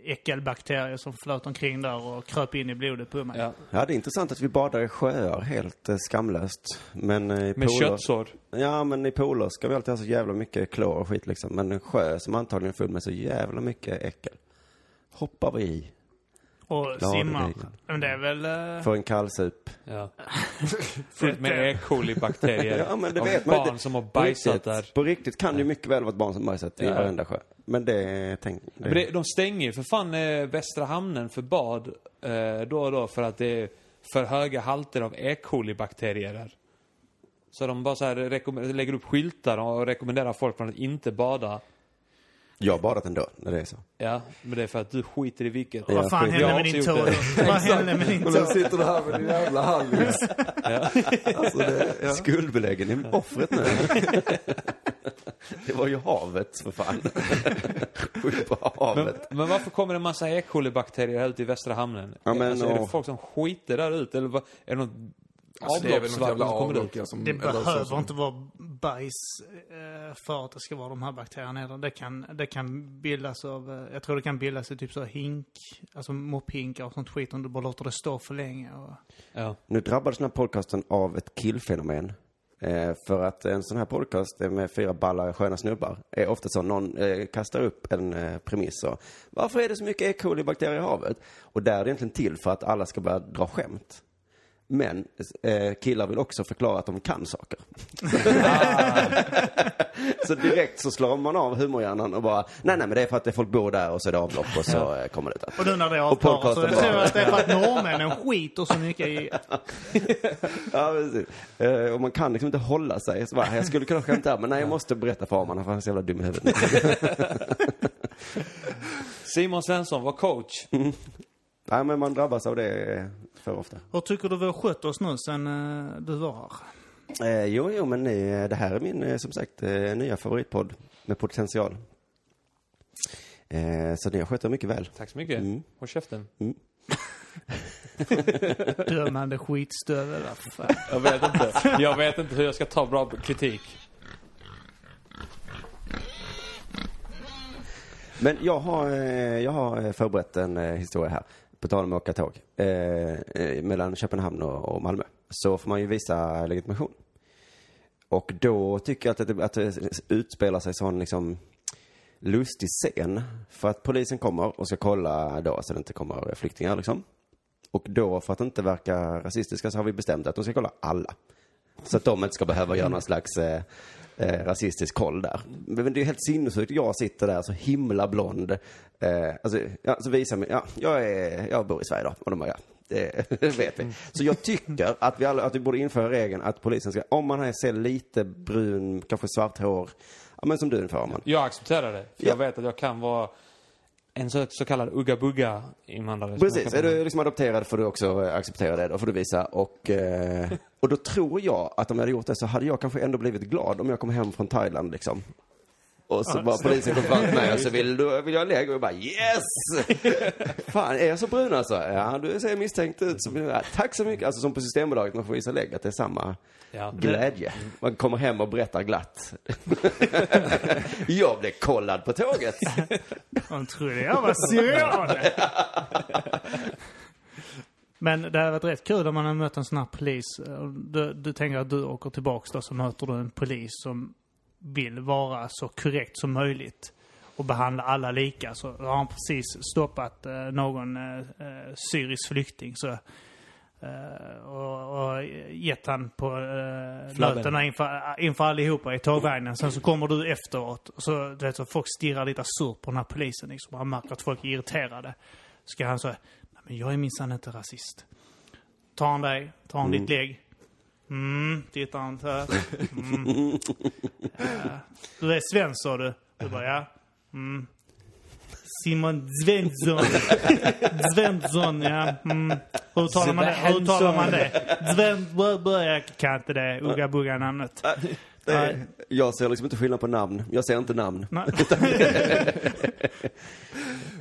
äckelbakterie som flöt omkring där och kröp in i blodet på mig. Ja. Ja, det är intressant att vi badar i sjöar helt eh, skamlöst. Men eh, i Med köttsår. Ja, men i pooler ska vi alltid ha så jävla mycket klor och skit liksom. Men en sjö som antagligen är full med så jävla mycket äckel. Hoppar vi i. Och Glad simmar. Men det är väl... äh, För en kallsup. Ja. Fullt med E. coli-bakterier. Ja, men det Av vet man barn inte. som har På bajsat riktigt, där. På riktigt kan det ju mycket väl vara ett barn som bajsat i Ja. varenda sjö. Men det, tänk, det, Men det, de stänger ju för fan eh, Västra Hamnen för bad eh, då och då för att det är för höga halter av E. coli-bakterier där. Så de bara så här rekomm- lägger upp skyltar och rekommenderar folk från att inte bada. Jag har badat ändå, när det är så. Ja, men det är för att du skiter i vilket. Ja. vad fan hände jag med din tå? Vad hände med din Och tå? nu sitter du här med din jävla Hallux. Alltså det, ja. Skuldbeläggen är offret nu. det var ju havet, för fan. Skyll på Men, havet. men varför kommer det en massa E. coli-bakterier här ute i Västra Hamnen? Ja, men, alltså, är det och- folk som skiter där ute eller vad, är det något Alltså, det är väl något avloppsvatten jävla som. Det så behöver som- inte vara bajs eh, för att det ska vara de här bakterierna heller. Det kan, det kan bildas av, eh, jag tror det kan bildas i typ så hink, alltså mopphinkar och sånt skit om du bara låter det stå för länge. Och, Ja. Nu drabbades den här podcasten av ett killfenomen. Eh, för att en sån här podcast med fyra balla sköna snubbar är ofta så någon eh, kastar upp en eh, premiss och varför är det så mycket E. coli-bakterier i havet? Och där är det egentligen till för att alla ska börja dra skämt. Men eh, killar vill också förklara att de kan saker. så direkt så slår man av humorhjärnan och bara, nej nej men det är för att det folk bor där och så är det avlopp och så eh, kommer det ut. och nu när det är Och avklarat så podcasten ser att det är för att norrmännen skiter så mycket i... Ja, precis. Eh, och man kan liksom inte hålla sig. Så bara, jag skulle kunna skämta här, men nej, jag måste berätta för Arman, för han är så jävla dum i huvudet. Simon Svensson var coach. Nej, men man drabbas av det för ofta. Hur tycker du vi har skött oss nu sen eh, du var här? Eh, jo, jo, men ni, det här är min, eh, som sagt, eh, nya favoritpodd med potential. Eh, så ni har skött er mycket väl. Tack så mycket. Mm. Håll käften. Dömande skitstövel. Jag vet inte. Jag vet inte hur jag ska ta bra kritik. Men jag har, eh, jag har eh, förberett en eh, historia här. På tal om att åka tåg. Eh, eh, mellan Köpenhamn och, och Malmö. Så får man ju visa legitimation. Och då tycker jag att det, att det utspelar sig sån liksom lustig scen. För att polisen kommer och ska kolla då så det inte kommer flyktingar liksom. Och då för att inte verka rasistiska så har vi bestämt att de ska kolla alla. Så att de inte ska behöva göra någon slags eh, eh, rasistisk koll där. Men det är helt sinnessjukt. Jag sitter där så himla blond. Eh, alltså, ja, så visar mig, ja, jag, är, jag bor i Sverige då. Och de bara, ja, det, vet vi. Så jag tycker att vi, alla, att vi borde införa regeln att polisen ska, om man ser lite brun, kanske svart hår, ja men som du ungefär man. Jag accepterar det. För Ja. jag vet att jag kan vara en så, så kallad ugga-bugga invandrare. som jag Precis, är du liksom adopterad får du också eh, acceptera det. Då får du visa. Och, eh, och då tror jag att om jag hade gjort det så hade jag kanske ändå blivit glad om jag kom hem från Thailand liksom. Och så bara polisen kom fram till mig och så vill du, vill jag lägga och jag bara yes! Fan, är jag så brun alltså? Ja, du ser misstänkt ut. Som, ja, tack så mycket. Alltså som på Systembolaget, man får visa lägg att det är samma Ja. glädje. Man kommer hem och berättar glatt. jag blev kollad på tåget. De trodde jag var syrian. Men det hade varit rätt kul om man hade mött en sån här polis. Du, du tänker att du åker tillbaks då så möter du en polis som vill vara så korrekt som möjligt. och behandla alla lika. Så har han precis stoppat eh, någon eh, eh, syrisk flykting. Så, och, och gett han på eh, lötena inför, inför allihopa i tågvagnen. Sen så kommer du efteråt och så, du vet, så folk stirrar lite surt på den här polisen. Liksom. Han märker att folk är irriterade. Ska han säga, nej men jag är minsann inte rasist. Tar han dig, tar han ditt lägg. Mm, tittar han så här. Mm. Du är svensk sa du? Du bara ja. Mm. Simon Svensson. Svensson, ja. Mm. Hur talar man det? Hur talar man det? Svensson, jag kan inte det. Ugga bugga namnet. Det är, jag ser liksom inte skillnad på namn. Jag ser inte namn. Nej.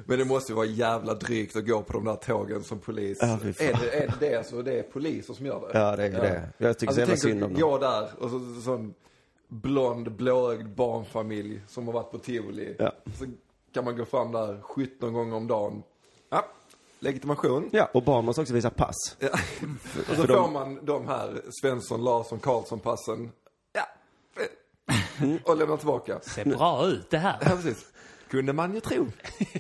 Men det måste ju vara jävla drygt att gå på de där tågen som polis. Ja, är, det, är det det så det är poliser som gör det? Ja, det är det. Jag tycker så jävla synd om dem. gå där och så, så, sån blond, blåögd barnfamilj som har varit på tivoli. Ja. Så kan man gå fram där 17 gånger om dagen. Ja, legitimation. Ja, och barn måste också visa pass. Ja. och så För de- får man de här Svensson, Larsson, Karlsson-passen. Ja. Och lämna tillbaka. Ser bra ut det här. Ja, precis. Kunde man ju tro.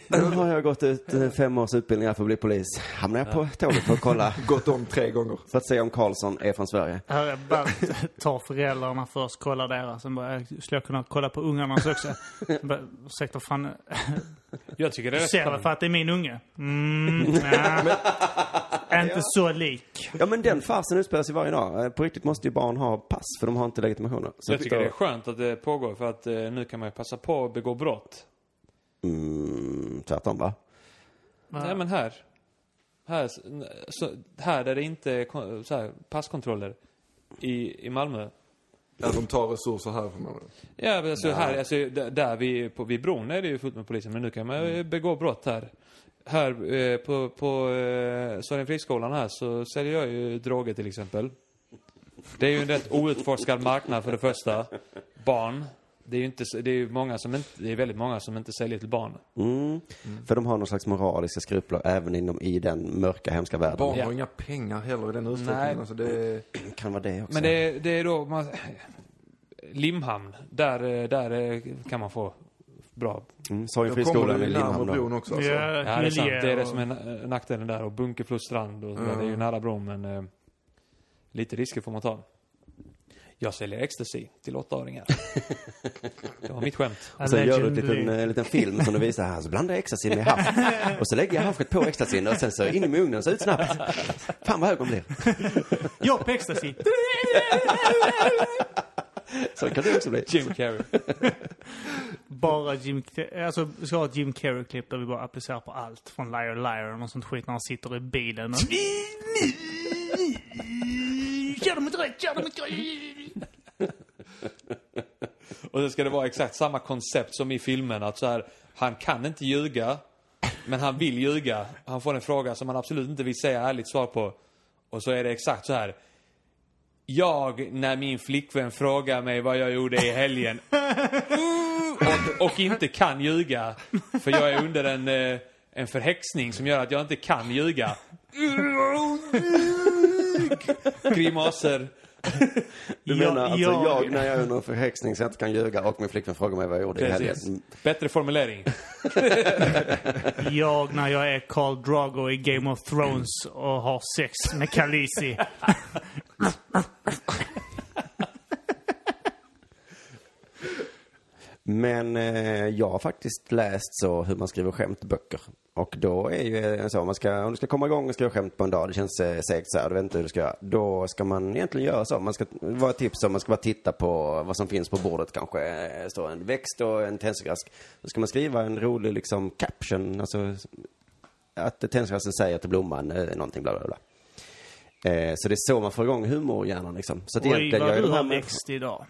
Nu har jag gått ut eh, fem års utbildning här för att bli polis. Hamnar jag på tåget för att kolla, Gått om tre gånger. för att se om Karlsson är från Sverige. Här är bara tar föräldrarna först, kollar deras. Sen bara, skulle jag kunna kolla på ungarnas också? Bara, Ursäkta, fan. Jag tycker det är Du rätt ser skönt. för att det är min unge? Mm, ja. Inte så lik. Ja, men den farsen utspelar sig varje dag. Eh, På riktigt måste ju barn ha pass, för de har inte legitimationer. Så Jag tycker då- det är skönt att det pågår för att eh, nu kan man ju passa på att begå brott. Mm, tvärtom, va? Nej men här. Här, så, här där det inte är så här, passkontroller. I, I Malmö. Att de tar resurser härifrån. Ja, men alltså här, alltså, där där vi, på, vid bron är det ju fullt med polisen, men nu kan man ju begå brott här. Här eh, på, på eh, Sorgenfriskolan här så säljer jag ju droger till exempel. Det är ju en rätt outforskad marknad för det första. Barn. Det är ju inte, det är ju många som inte, det är väldigt många som inte säljer till barn. Mm. För de har någon slags moraliska skrupler även inom i den mörka, hemska världen. Barn Ja. har inga pengar heller i den utsträckningen. Alltså det. Kan vara det också. Men det, är- det är då man, Limhamn, där, eh, där eh, kan man få bra Mm, Sorgenfriskolan i du Limhamn också. Alltså. Ja, Ja, det är sant. Det är det som är na- nackdelen där. Och Bunkeflos strand och sådär. Det är ju nära bron, men eh, lite risker får man ta. Jag säljer ecstasy till åttaåringar. det var mitt skämt. Och sen gör du typ en, en liten film som du visar här. Så blandar jag ecstasy med hasch. Och så lägger jag haschet på ecstasyn och sen så in i ugnen så ut snabbt. Fan vad hög hon blir. Jag på ecstasy. Så kan det också bli. Jim Carrey. Bara Jim... Alltså, vi ska ha ett Jim Carrey-klipp där vi bara applicerar på allt. Från Liar Liar och något sånt skit när han sitter i bilen. Och... Gör dem inte rätt, gör dem inte rätt. Och sen ska det vara exakt samma koncept som i filmen. Att så här, han kan inte ljuga, men han vill ljuga. Han får en fråga som han absolut inte vill säga ärligt svar på. Och så är det exakt så här. Jag, när min flickvän frågar mig vad jag gjorde i helgen. Och, och inte kan ljuga. För jag är under en, eh, en förhäxning som gör att jag inte kan ljuga. Grimaser. Du Jag- menar alltså jag- jag, när jag är under en förhäxning så jag inte kan ljuga och min flickvän frågar mig vad jag gjorde i helgen. Bättre formulering. Jag när jag är Khal Drago i Game of Thrones och har sex med Khaleesi. Men eh, jag har faktiskt läst så hur man skriver skämtböcker. Och då är ju eh, så, om, man ska, om du ska komma igång och skriva skämt på en dag, det känns eh, segt så här, du vet inte hur du ska göra. Då ska man egentligen göra så. Man ska, vara tips om man ska bara titta på vad som finns på bordet kanske. Eh, står en växt och en tändsticksask. Då ska man skriva en rolig liksom caption, alltså att tändstickasken säger till blomman eh, någonting bla bla bla. Eh, så det är så man får igång humorhjärnan liksom. Så att Oj, vad du har växt idag.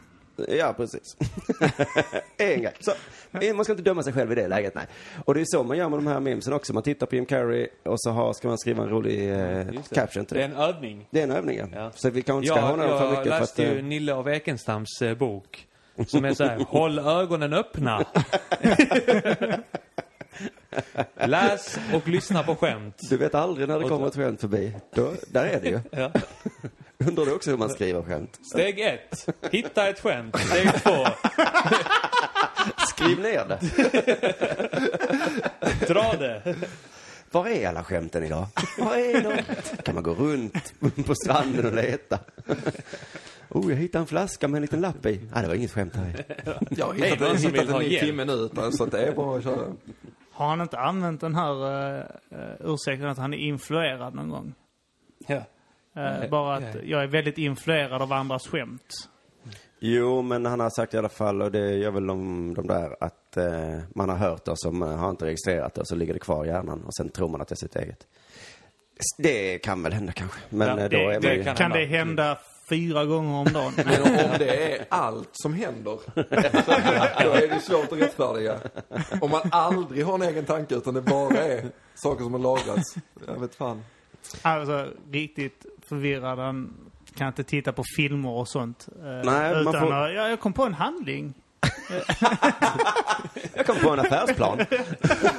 Ja, precis. en grej. Så, eh, man ska inte döma sig själv i det läget, nej. Och det är så man gör med de här memesen också. Man tittar på Jim Carrey och så har, ska man skriva en rolig eh, caption till Det det. är en övning. Det är en övning, ja. Ja. Så vi kanske inte ska Jag, håna dem för jag mycket att... läste ju eh, Nille av Ekenstams eh, bok. Som är så här, håll ögonen öppna. Läs och lyssna på skämt. Du vet aldrig när det kommer ett skämt förbi. Då, där är det ju. Ja. Undrar du också hur man skriver skämt? Steg ett, hitta ett skämt. Steg två, Skriv ner det. Dra det! Var är alla skämten idag? Var är de? Kan man gå runt på stranden och leta? Oh, jag hittade en flaska med en liten lapp i. Nej, det var inget skämt här. Jag har hittat, någon en- som vill hittat en ny timme nu, utan- så att det är bara att köra. Har han inte använt den här uh, ursäkten att han är influerad någon gång? Ja. Eh, bara att jag är väldigt influerad av andras skämt. Jo, men han har sagt i alla fall, och det gör väl de, de där, att eh, man har hört det som har inte registrerat det och så ligger det kvar i hjärnan och sen tror man att det är sitt eget. Det kan väl hända kanske. Men Ja, eh, då det- är man det ju... kan- Kan hända. det hända fyra gånger om dagen? Men om det är allt som händer, då är det svårt att rättfärdiga. Om man aldrig har en egen tanke, utan det bara är saker som har lagrats. Jag vet fan. Alltså, riktigt förvirrad. Han kan inte titta på filmer och sånt. eh, Nej, man utan får- att, ja, jag kom på en handling. Jag kom på en affärsplan.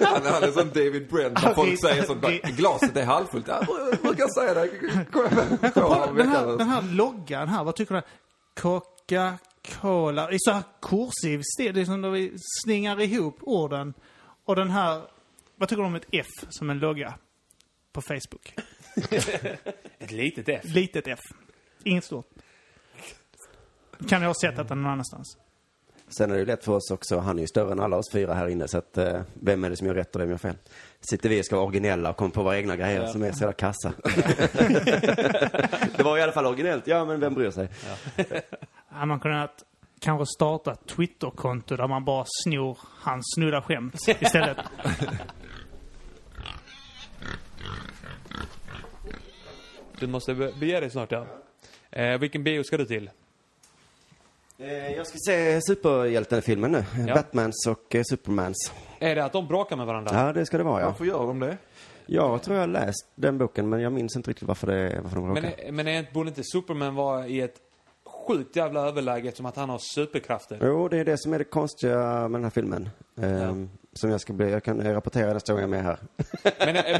Han, han är som David Brent, när folk säger sånt. bara, Glaset är halvfullt. Ja, jag brukar säga det. Jag den, här, den här loggan här, vad tycker du? Coca-Cola. Det är så här kursiv stil. Det är som när vi slingar ihop orden. Och den här, vad tycker du om ett F som en logga? På Facebook. Ett litet F. Litet F. Inget stort. Kan jag ha sett att den någon annanstans. Sen är det ju lätt för oss också, han är ju större än alla oss fyra här inne, så att eh, vem är det som gör rätt och vem gör fel? Sitter vi och ska vara originella och komma på våra egna grejer som är så jävla kassa. det var i alla fall originellt, ja men vem bryr sig? Hade man kunnat kanske starta ett Twitterkonto där man bara snor hans snudda skämt istället. Du måste be- bege dig snart, ja. Eh, vilken bio ska du till? Eh, jag ska se superhjältefilmen nu, Ja. Batmans och eh, Supermans. Är det att de bråkar med varandra? Ja, det ska det vara ja. Varför gör de det? Jag tror jag har läst den boken, men jag minns inte riktigt varför, det, varför de bråkar. Men, men är, borde inte Superman vara i ett sjukt jävla överläge eftersom att han har superkrafter? Jo, det är det som är det konstiga med den här filmen. Ehm, Som jag ska bli, jag kan rapportera nästa gång jag är med här. Men, eh,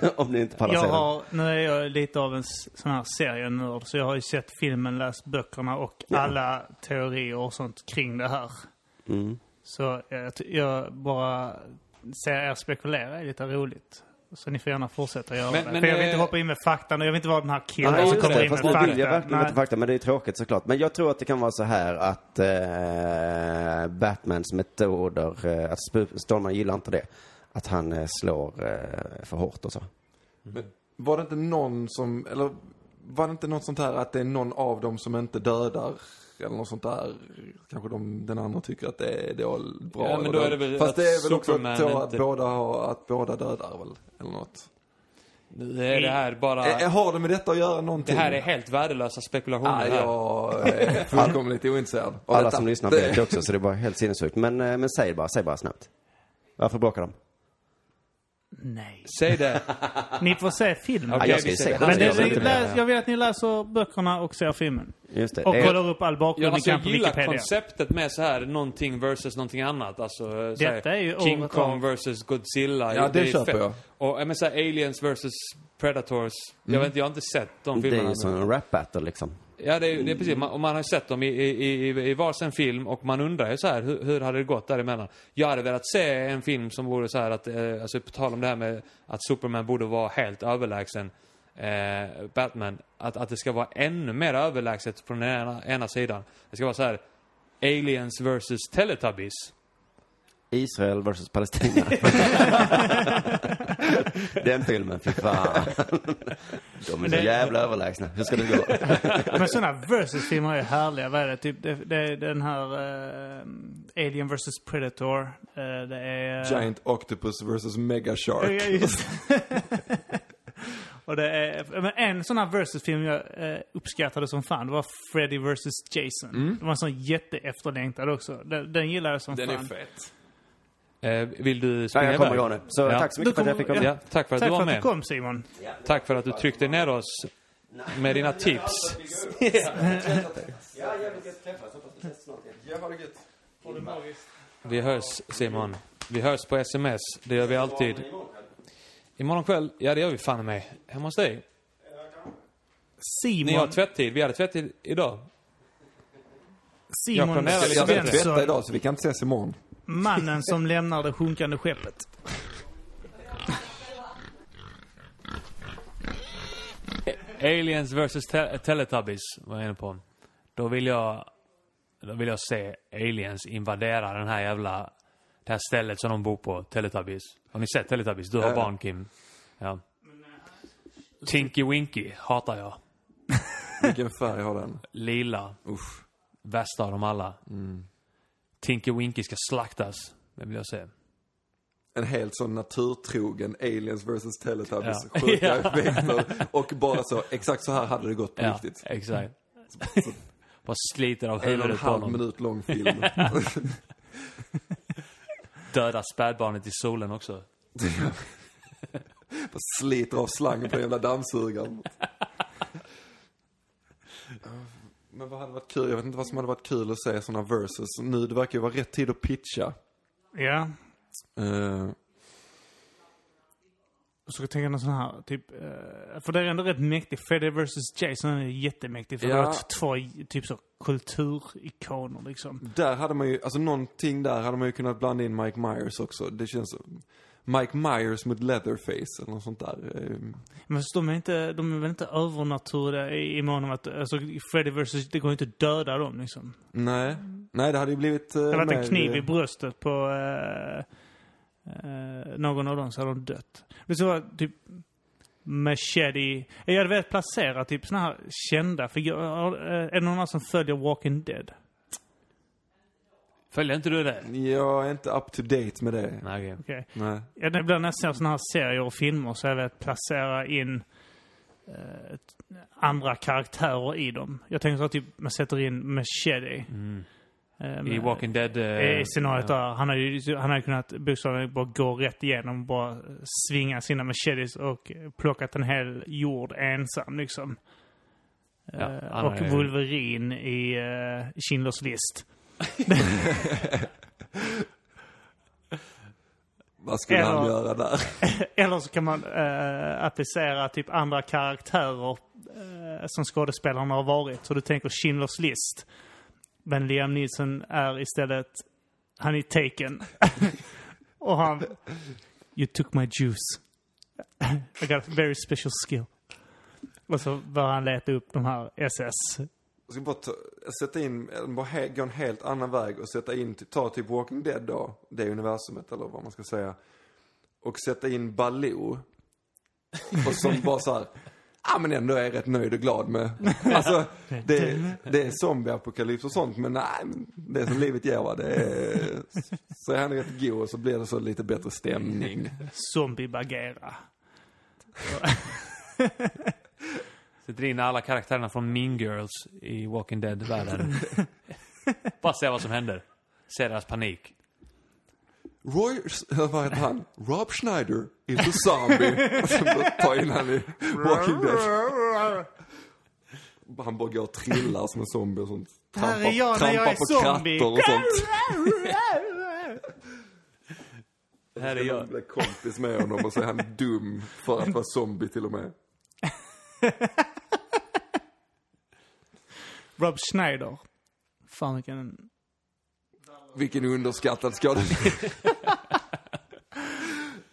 men, Om ni inte pallar Jag har, nu är jag lite av en sån här serienörd, så jag har ju sett filmen, läst böckerna och alla teorier och sånt kring det här. Mm. Så jag, jag bara ser er spekulera är lite roligt. Så ni får gärna fortsätta göra Men- det. men, För jag vill eh, inte hoppa in med fakta och jag vill inte vara den här killen Nej, som kommer det. in med Fast vill jag fakta. verkligen Nej. inte fakta, men det är tråkigt såklart. Men jag tror att det kan vara så här att eh, Batmans metoder, eh, att Stålman gillar inte det. Att han eh, slår eh, för hårt och så. Men var det inte någon som, eller var det inte något sånt här att det är någon av dem som inte dödar? Eller något sånt där. Kanske de, den andra tycker att det är, det är bra. Ja, men då är det väl Fast att det är väl också Superman så att inte- båda, har, att båda dödar väl, eller något. nu är det här bara... Ä- har det med detta att göra Det någonting? här är helt värdelösa spekulationer här. jag är fullkomligt ointresserad Alla detta. som lyssnar Det- vet det också, så det är bara helt sinnessjukt. Men, eh, men säg bara, säg bara snabbt. Varför bråkar de? Nej. Säg det. Ni får se filmen. Okej, jag ska vi ser se det. den. Men det, Jag det, inte läs, jag vill att ni läser böckerna och ser filmen. Just det. Och Eh, kollar upp all bakgrund Ja, ni alltså, kan jag på gillar Wikipedia. konceptet med så här någonting versus någonting annat. Alltså, så här, Detta är ju King året Kong versus Godzilla. Ja, det är köper fett. jag. Och jag menar så här, Aliens versus Predators. Jag vet inte, jag har inte sett de Mm. det är filmerna. ju som en rap battle liksom. Ja, det är, det är precis. Man, och man har ju sett dem i, i, i, i varsin film och man undrar ju så här, hur, hur hade det gått däremellan? Jag hade velat se en film som vore så här att, eh, alltså på tal om det här med att Superman borde vara helt överlägsen eh, Batman. Att, att det ska vara ännu mer överlägset från den ena, ena sidan. Det ska vara så här, Aliens versus Teletubbies. Israel versus Palestina. Den filmen, fy fan. De är så jävla överlägsna. Hur ska det gå? Men sådana versus-filmer är härliga. Vad är det? Typ, det, det är den här eh, Alien vs Predator. Eh, det är... Giant Octopus versus Mega Shark. Ja, just Och det är, men en sån här versus-film jag eh, uppskattade som fan, det var Freddy vs Jason. Det var en sån jätteefterlängtad också. Den, den gillade jag som Den är fan. Eh, vill du Nej, springa jag kommer iväg? nu. Så Ja. tack så mycket Du för att jag fick komma. Ja, tack för att Tack du var för att med. du kom Simon. Tack för att du tryckte ner oss med dina tips. Vi hörs Simon. Vi hörs på sms. Det gör vi alltid. Imorgon kväll, ja det gör vi fan med. Hemma hos dig. Ni har Simon, tvättid. Vi hade tvättid idag. Jag Simon planerar Jag ska tvätta idag så vi kan inte ses imorgon. Mannen som lämnar det sjunkande skeppet. Aliens vs te Teletubbies var jag inne på. Då vill jag, då vill jag se aliens invadera den här jävla, det här stället som de bor på, Teletubbies. Har ni sett Teletubbies? Du har Ja. barn Kim. Ja. Tinky Winky hatar jag. Vilken färg har den? Lila. Usch. Värsta av dem alla. Mm. Tinky Winky ska slaktas. Det vill jag se. En helt sån naturtrogen Aliens vs Teletubbies. Ja. Sjuka Ja. effekter. Och bara så, exakt så här hade det gått på Ja, riktigt. exakt. Bara sliter av En en huvudet på halv honom. minut lång film. Döda spädbarnet i solen också. Bara sliter av slangen på den jävla dammsugaren. Men vad hade varit kul? Jag vet inte vad som hade varit kul att se såna versus. Nu, det verkar ju vara rätt tid att pitcha. Ja. Eh, Och så tänker jag någon sån här, typ, eh, för det är ändå rätt mäktigt. Freddy vs Jason är jättemäktigt. För Ja. det var två, typ så, kulturikoner liksom. där hade man ju, alltså någonting där hade man ju kunnat blanda in Mike Myers också. Det känns Mike Myers mot Leatherface eller något sånt där. Eh, Men så de är inte, de är väl inte övernaturliga i, i mån om att, alltså Freddy vs, det går inte att döda dem liksom. Nej. Nej, det hade ju blivit... eh, Det hade varit en kniv i bröstet på eh, eh, någon av dem så hade de dött. Det så var typ Machete. Jag hade velat placera typ såna här kända figurer. Är det någon annan som följer Walking Dead? Följer inte du det? Jag är inte up to date med det. Nej, okej. Okej. Nej. Ja, det blir ser såna här serier och filmer så har jag velat placera in eh, andra karaktärer i dem. Jag tänker så att typ man sätter in Machete. Mm. eh, I Walking Dead... eh, I scenariot ja. där. Han har ju han har ju kunnat bokstavligen bara gå rätt igenom. Bara svinga sina machetes och plockat en hel jord ensam liksom. Ja, Eh, och är- Wolverine i uh, Schindler's list. Vad skulle Eller- han göra där? Eller så kan man uh, applicera typ andra karaktärer eh, som skådespelarna har varit. Så du tänker Schindler's list. Men Liam Neeson är istället, han är taken. och han, you took my juice. I got a very special skill. Och så börjar han leta upp de här SS. Jag ska bara ta, sätta in, bara he, gå en helt annan väg och sätta in, ta typ Walking Dead då, det universumet eller vad man ska säga. Och sätta in Baloo. Och som bara så här, ja men ändå är jag rätt nöjd och glad med. Alltså, det, det är zombieapokalyps och sånt men nej, det är som livet ger va. Det är, så är han rätt god och så blir det så lite bättre stämning. Zombie Bagheera. Sätter in alla karaktärerna från Mean Girls i Walking Dead-världen. Bara se vad som händer. Se deras panik. Roy, vad heter han? Rob Schneider is a zombie. Och så bara ta in han i Walking Dead. Han bara går och trillar som en zombie och sånt. Här är jag när jag är på zombie. krattor och sånt. Här är jag. blir kompis med honom och så är han dum för att vara zombie till och med. Rob Schneider. Fan vilken... Vilken underskattad skådespelare.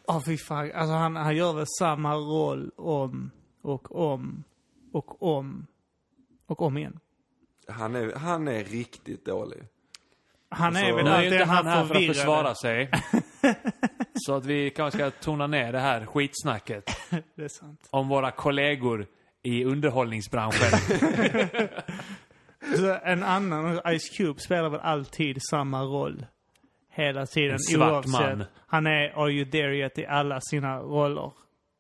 Åh fy fan. Alltså han, han gör väl samma roll om och om och om och om igen. Han är, han är riktigt dålig. Han är Alltså- väl alltid inte den här han här för att försvara sig. Så att vi kanske ska tona ner det här skitsnacket Det är sant. om våra kollegor i underhållningsbranschen. Så en annan, Ice Cube spelar väl alltid samma roll. Hela tiden. En svart oavsett. man. Han är Are You There Yet i alla sina roller.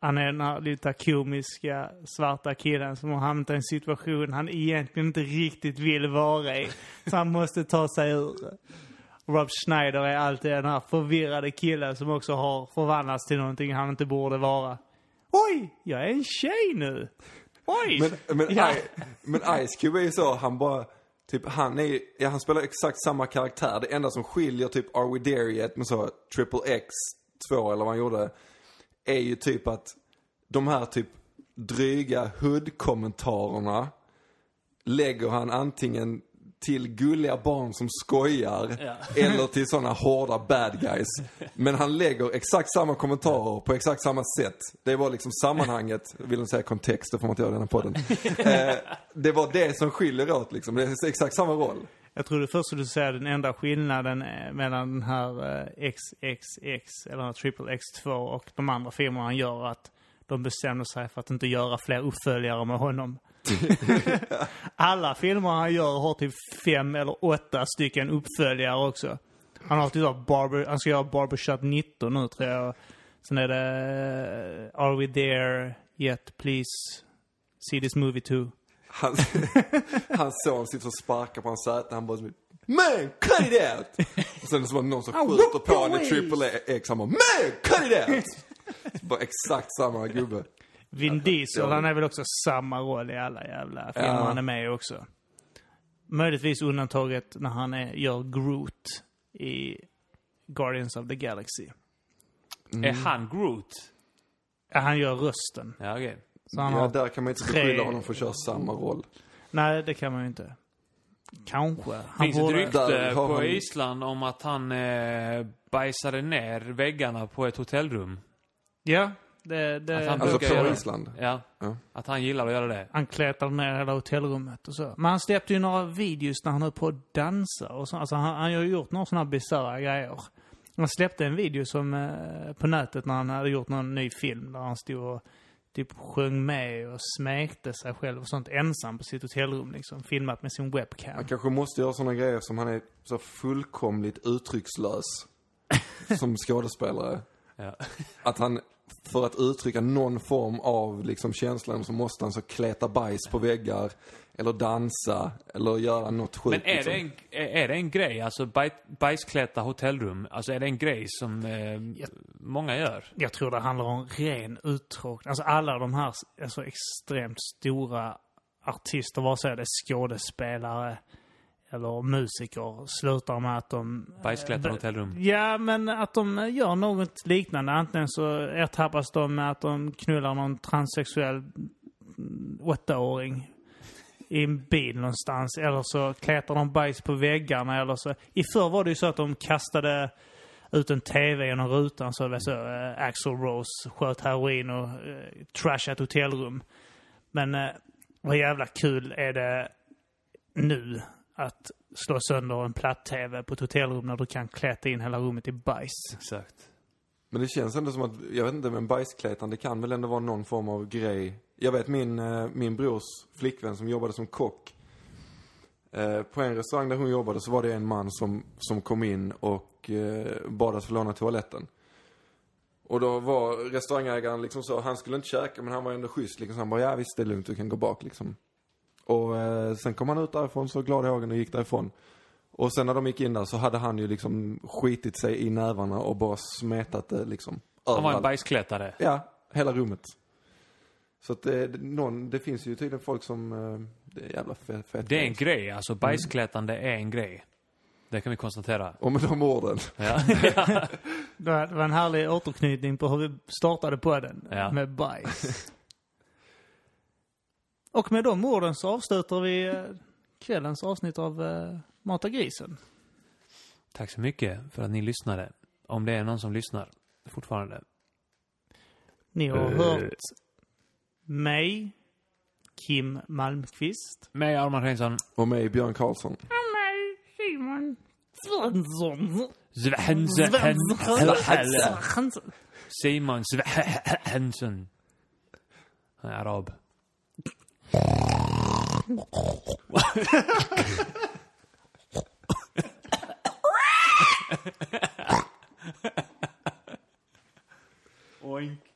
Han är den här lite komiska svarta killen som har hamnat i en situation han egentligen inte riktigt vill vara i. Så han måste ta sig ur. Rob Schneider är alltid den här förvirrade killen som också har förvandlats till någonting han inte borde vara. Oj, jag är en tjej nu. Oj! Men, men, Ja. I, men Ice Cube är ju så, han bara, typ han är ja, han spelar exakt samma karaktär. Det enda som skiljer typ Are We There Yet med så Triple X 2 eller vad han gjorde, är ju typ att de här typ dryga hood-kommentarerna lägger han antingen till gulliga barn som skojar eller till sådana hårda bad guys. Men han lägger exakt samma kommentarer på exakt samma sätt. Det var liksom sammanhanget, vill inte säga kontext, det får man inte göra i den här podden. Eh, det var det som skiljer åt liksom. Det är exakt samma roll. Jag trodde först att du säger den enda skillnaden eh, mellan den här eh, XXX, eller den här Triple X2 och de andra filmerna han gör att de bestämde sig för att inte göra fler uppföljare med honom. Alla filmer han gör har typ fem eller åtta stycken uppföljare också. Han har typ barber, han ska göra Barbershop 19 nu tror jag. Sen är det eh, Are We There Yet Please See This Movie Too. Han, hans son sitter och sparkar på hans säte. Han bara som Man, cut it out! Och sen så var det någon som skjuter på honom i triple X. Han bara Man, cut it out! Bara exakt samma gubbe. Vin Diesel, han är väl också samma roll i alla jävla filmer Ja. han är med i också. Möjligtvis undantaget när han är, gör Groot i Guardians of the Galaxy. Är han Groot? Ja, han gör rösten. Ja, han Ja, där kan man inte tre- beskylla honom för att köra samma roll. nej, det kan man ju inte. Kanske. Han Finns ett borde, rykte Där har på han- Island om att han eh, bajsade ner väggarna på ett hotellrum. ja, det, det, Att han Alltså brukar på göra- Island. Ja. Ja. Att han gillar att göra det. han klättrade ner hela hotellrummet och så. Men han släppte ju några videos när han höll på att dansa och så. Alltså han, han har ju gjort några sådana bisarra grejer. Han släppte en video som, eh, på nätet när han hade gjort någon ny film där han stod och typ sjöng med och smekte sig själv och sånt ensam på sitt hotellrum liksom. Filmat med sin webcam. Han kanske måste göra såna grejer som han är så fullkomligt uttryckslös. som skådespelare. Ja. Att han, för att uttrycka någon form av liksom känslan så måste han så kleta bajs på väggar. Eller dansa. Eller göra något sjukt. Men är liksom. det, en, är är det en grej, alltså baj, bajsklätta hotellrum, alltså är det en grej som eh, många gör? Jag tror det handlar om ren uttråkning. Alltså alla de här alltså, extremt stora artister, vare sig det är skådespelare eller musiker, slutar med att de... Bajsklättar eh, hotellrum. Ja, men att de gör något liknande. Antingen så ertappas de med att de knullar någon transsexuell mm, åttaåring i en bil någonstans. Eller så kletar de bajs på väggarna. Eller så. I förr var det ju så att de kastade ut en TV genom rutan. Så det var så uh, Axel Rose sköt heroin och trashade ett hotellrum. Men uh, vad jävla kul är det nu att slå sönder en platt-TV på ett hotellrum när du kan kläta in hela rummet i bajs. Exakt. Men det känns ändå som att, jag vet inte, men bajskletande kan väl ändå vara någon form av grej. Jag vet min, eh, min brors flickvän som jobbade som kock. Eh, på en restaurang där hon jobbade så var det en man som, som kom in och eh, bad att få låna toaletten. Och då var restaurangägaren liksom så, han skulle inte käka men han var ändå schysst liksom. Så han bara, ja visst det är lugnt, du kan gå bak liksom. Och eh, sen kom han ut därifrån så glad i ögonen och gick därifrån. Och sen när de gick in där så hade han ju liksom skitit sig i nävarna och bara smetat det liksom. Han var en bajsklättare. Ja, hela rummet. Så att det, någon, det finns ju tydligen folk som, eh, det är jävla fett, fett Det är en grej. alltså bajsklättande är en grej. Det kan vi konstatera. Och med de orden. Ja. Det var, det var en härlig återknytning på hur vi startade på den Ja. med bajs. Och med de orden så avslutar vi eh, kvällens avsnitt av uh, Mata grisen. Tack så mycket för att ni lyssnade. Om det är någon som lyssnar fortfarande. Ni har Eh. hört mig, Kim Malmqvist. Mig, Arman Reinsson. Och mig, Björn Karlsson. Mig, Simon Svensson. Svensson. Simon Svensson. Han är arab. Oink.